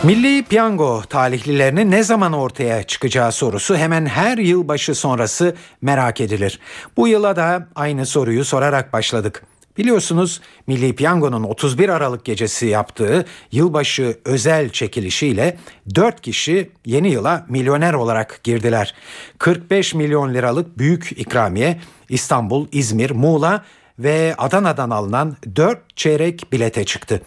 Milli Piyango talihlilerinin ne zaman ortaya çıkacağı sorusu hemen her yılbaşı sonrası merak edilir. Bu yıla da aynı soruyu sorarak başladık. Biliyorsunuz Milli Piyango'nun 31 Aralık gecesi yaptığı yılbaşı özel çekilişiyle 4 kişi yeni yıla milyoner olarak girdiler. 45 milyon liralık büyük ikramiye İstanbul, İzmir, Muğla ve Adana'dan alınan 4 çeyrek bilete çıktı.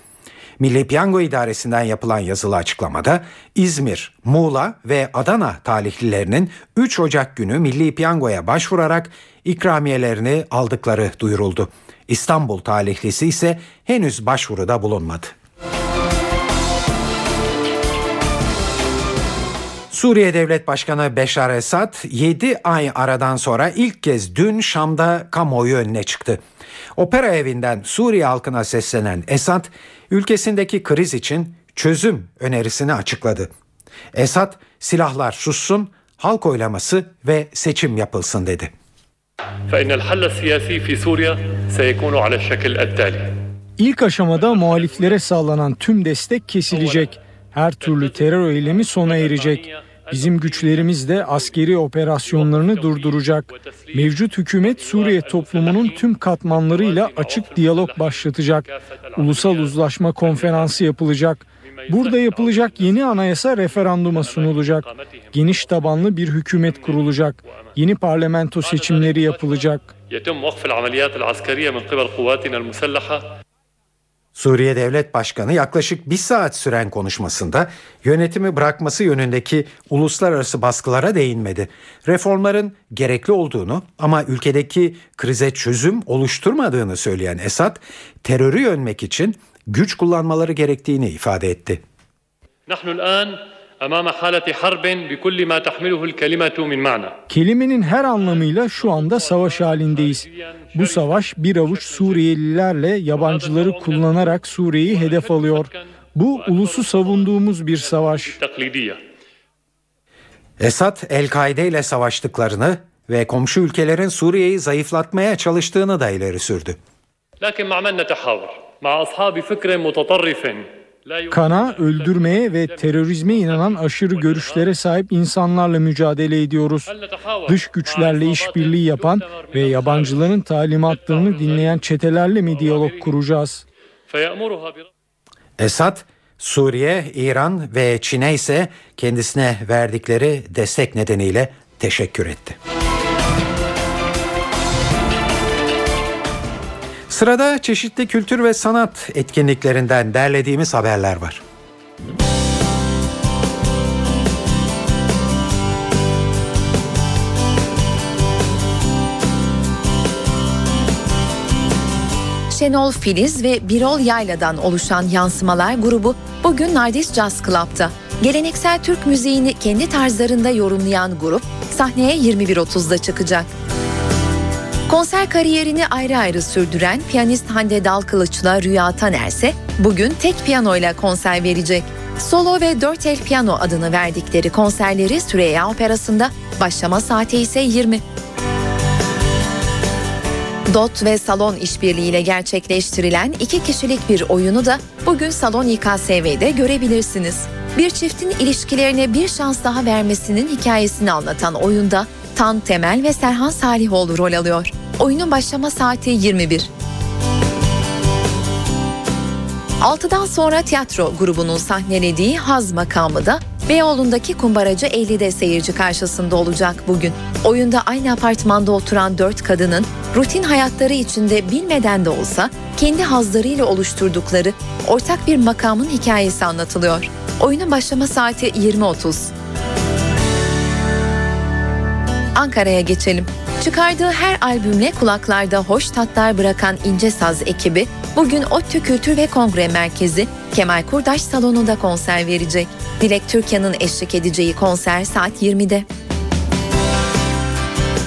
Milli Piyango İdaresi'nden yapılan yazılı açıklamada İzmir, Muğla ve Adana talihlilerinin 3 Ocak günü Milli Piyango'ya başvurarak ikramiyelerini aldıkları duyuruldu. İstanbul talihlisi ise henüz başvuruda bulunmadı. Suriye Devlet Başkanı Beşar Esad 7 ay aradan sonra ilk kez dün Şam'da kamuoyu önüne çıktı. Opera evinden Suriye halkına seslenen Esad, ülkesindeki kriz için çözüm önerisini açıkladı. Esad, silahlar sussun, halk oylaması ve seçim yapılsın dedi. İlk aşamada muhaliflere sağlanan tüm destek kesilecek. Her türlü terör eylemi sona erecek. Bizim güçlerimiz de askeri operasyonlarını durduracak. Mevcut hükümet Suriye toplumunun tüm katmanlarıyla açık diyalog başlatacak. Ulusal Uzlaşma Konferansı yapılacak. Burada yapılacak yeni anayasa referanduma sunulacak. Geniş tabanlı bir hükümet kurulacak. Yeni parlamento seçimleri yapılacak. Suriye Devlet Başkanı yaklaşık bir saat süren konuşmasında yönetimi bırakması yönündeki uluslararası baskılara değinmedi. Reformların gerekli olduğunu ama ülkedeki krize çözüm oluşturmadığını söyleyen Esad, terörü yönmek için güç kullanmaları gerektiğini ifade etti. نحن الآن أمام حالة حرب بكل ما تحمله الكلمة من معنى Kelimenin her anlamıyla şu anda savaş halindeyiz. Bu savaş bir avuç Suriyelilerle yabancıları kullanarak Suriye'yi hedef alıyor. Bu ulusu savunduğumuz bir savaş. تقليدية Esad El-Kaide ile savaştıklarını ve komşu ülkelerin Suriye'yi zayıflatmaya çalıştığını da ileri sürdü. لكن مع من نتحاور مع أصحاب فكر متطرف لا يؤمن Kana öldürmeye ve terörizme inanan aşırı görüşlere sahip insanlarla mücadele ediyoruz. Dış güçlerle işbirliği yapan ve yabancıların talimatlarını dinleyen çetelerle mi diyalog kuracağız? Esad, Suriye, İran ve Çin'e ise kendisine verdikleri destek nedeniyle teşekkür etti. Sırada çeşitli kültür ve sanat etkinliklerinden derlediğimiz haberler var. Şenol Filiz ve Birol Yayla'dan oluşan yansımalar grubu bugün Nardis Jazz Club'da. Geleneksel Türk müziğini kendi tarzlarında yorumlayan grup sahneye 21.30'da çıkacak. Konser kariyerini ayrı ayrı sürdüren piyanist Hande Dalkılıç'la Rüya Taner ise bugün tek piyanoyla konser verecek. Solo ve 4 el piyano adını verdikleri konserleri Süreyya Operası'nda başlama saati ise 20. DOT ve Salon işbirliğiyle gerçekleştirilen iki kişilik bir oyunu da bugün Salon İKSV'de görebilirsiniz. Bir çiftin ilişkilerine bir şans daha vermesinin hikayesini anlatan oyunda Tan Temel ve Serhan Salihoğlu rol alıyor. Oyunun başlama saati 21. 6'dan sonra tiyatro grubunun sahnelediği Haz makamı da Beyoğlu'ndaki kumbaracı 50'de seyirci karşısında olacak bugün. Oyunda aynı apartmanda oturan dört kadının rutin hayatları içinde bilmeden de olsa kendi hazlarıyla oluşturdukları ortak bir makamın hikayesi anlatılıyor. Oyunun başlama saati 20.30. Ankara'ya geçelim. Çıkardığı her albümle kulaklarda hoş tatlar bırakan İnce Saz ekibi bugün ODTÜ Kültür ve Kongre Merkezi Kemal Kurdaş Salonu'nda konser verecek. Dilek Türkan'ın eşlik edeceği konser saat 20'de.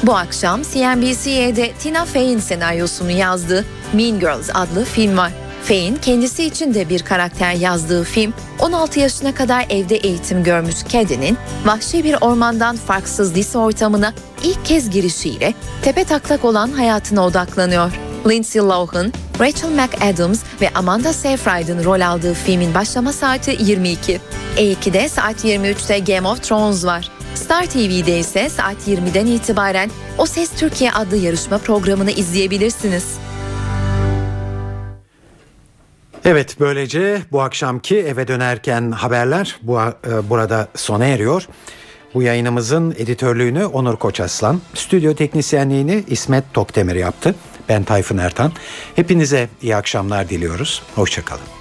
Bu akşam CNBC'de Tina Fey'in senaryosunu yazdığı Mean Girls adlı film var. Fey'in kendisi için de bir karakter yazdığı film, 16 yaşına kadar evde eğitim görmüş Caddy'nin vahşi bir ormandan farksız lise ortamına ilk kez girişiyle tepe taklak olan hayatına odaklanıyor. Lindsay Lohan, Rachel McAdams ve Amanda Seyfried'in rol aldığı filmin başlama saati 22. E2'de saat 23'te Game of Thrones var. Star TV'de ise saat 20'den itibaren O Ses Türkiye adlı yarışma programını izleyebilirsiniz. Evet böylece bu akşamki eve dönerken haberler bu, e, burada sona eriyor. Bu yayınımızın editörlüğünü Onur Koçaslan, stüdyo teknisyenliğini İsmet Tokdemir yaptı. Ben Tayfun Ertan. Hepinize iyi akşamlar diliyoruz. Hoşçakalın.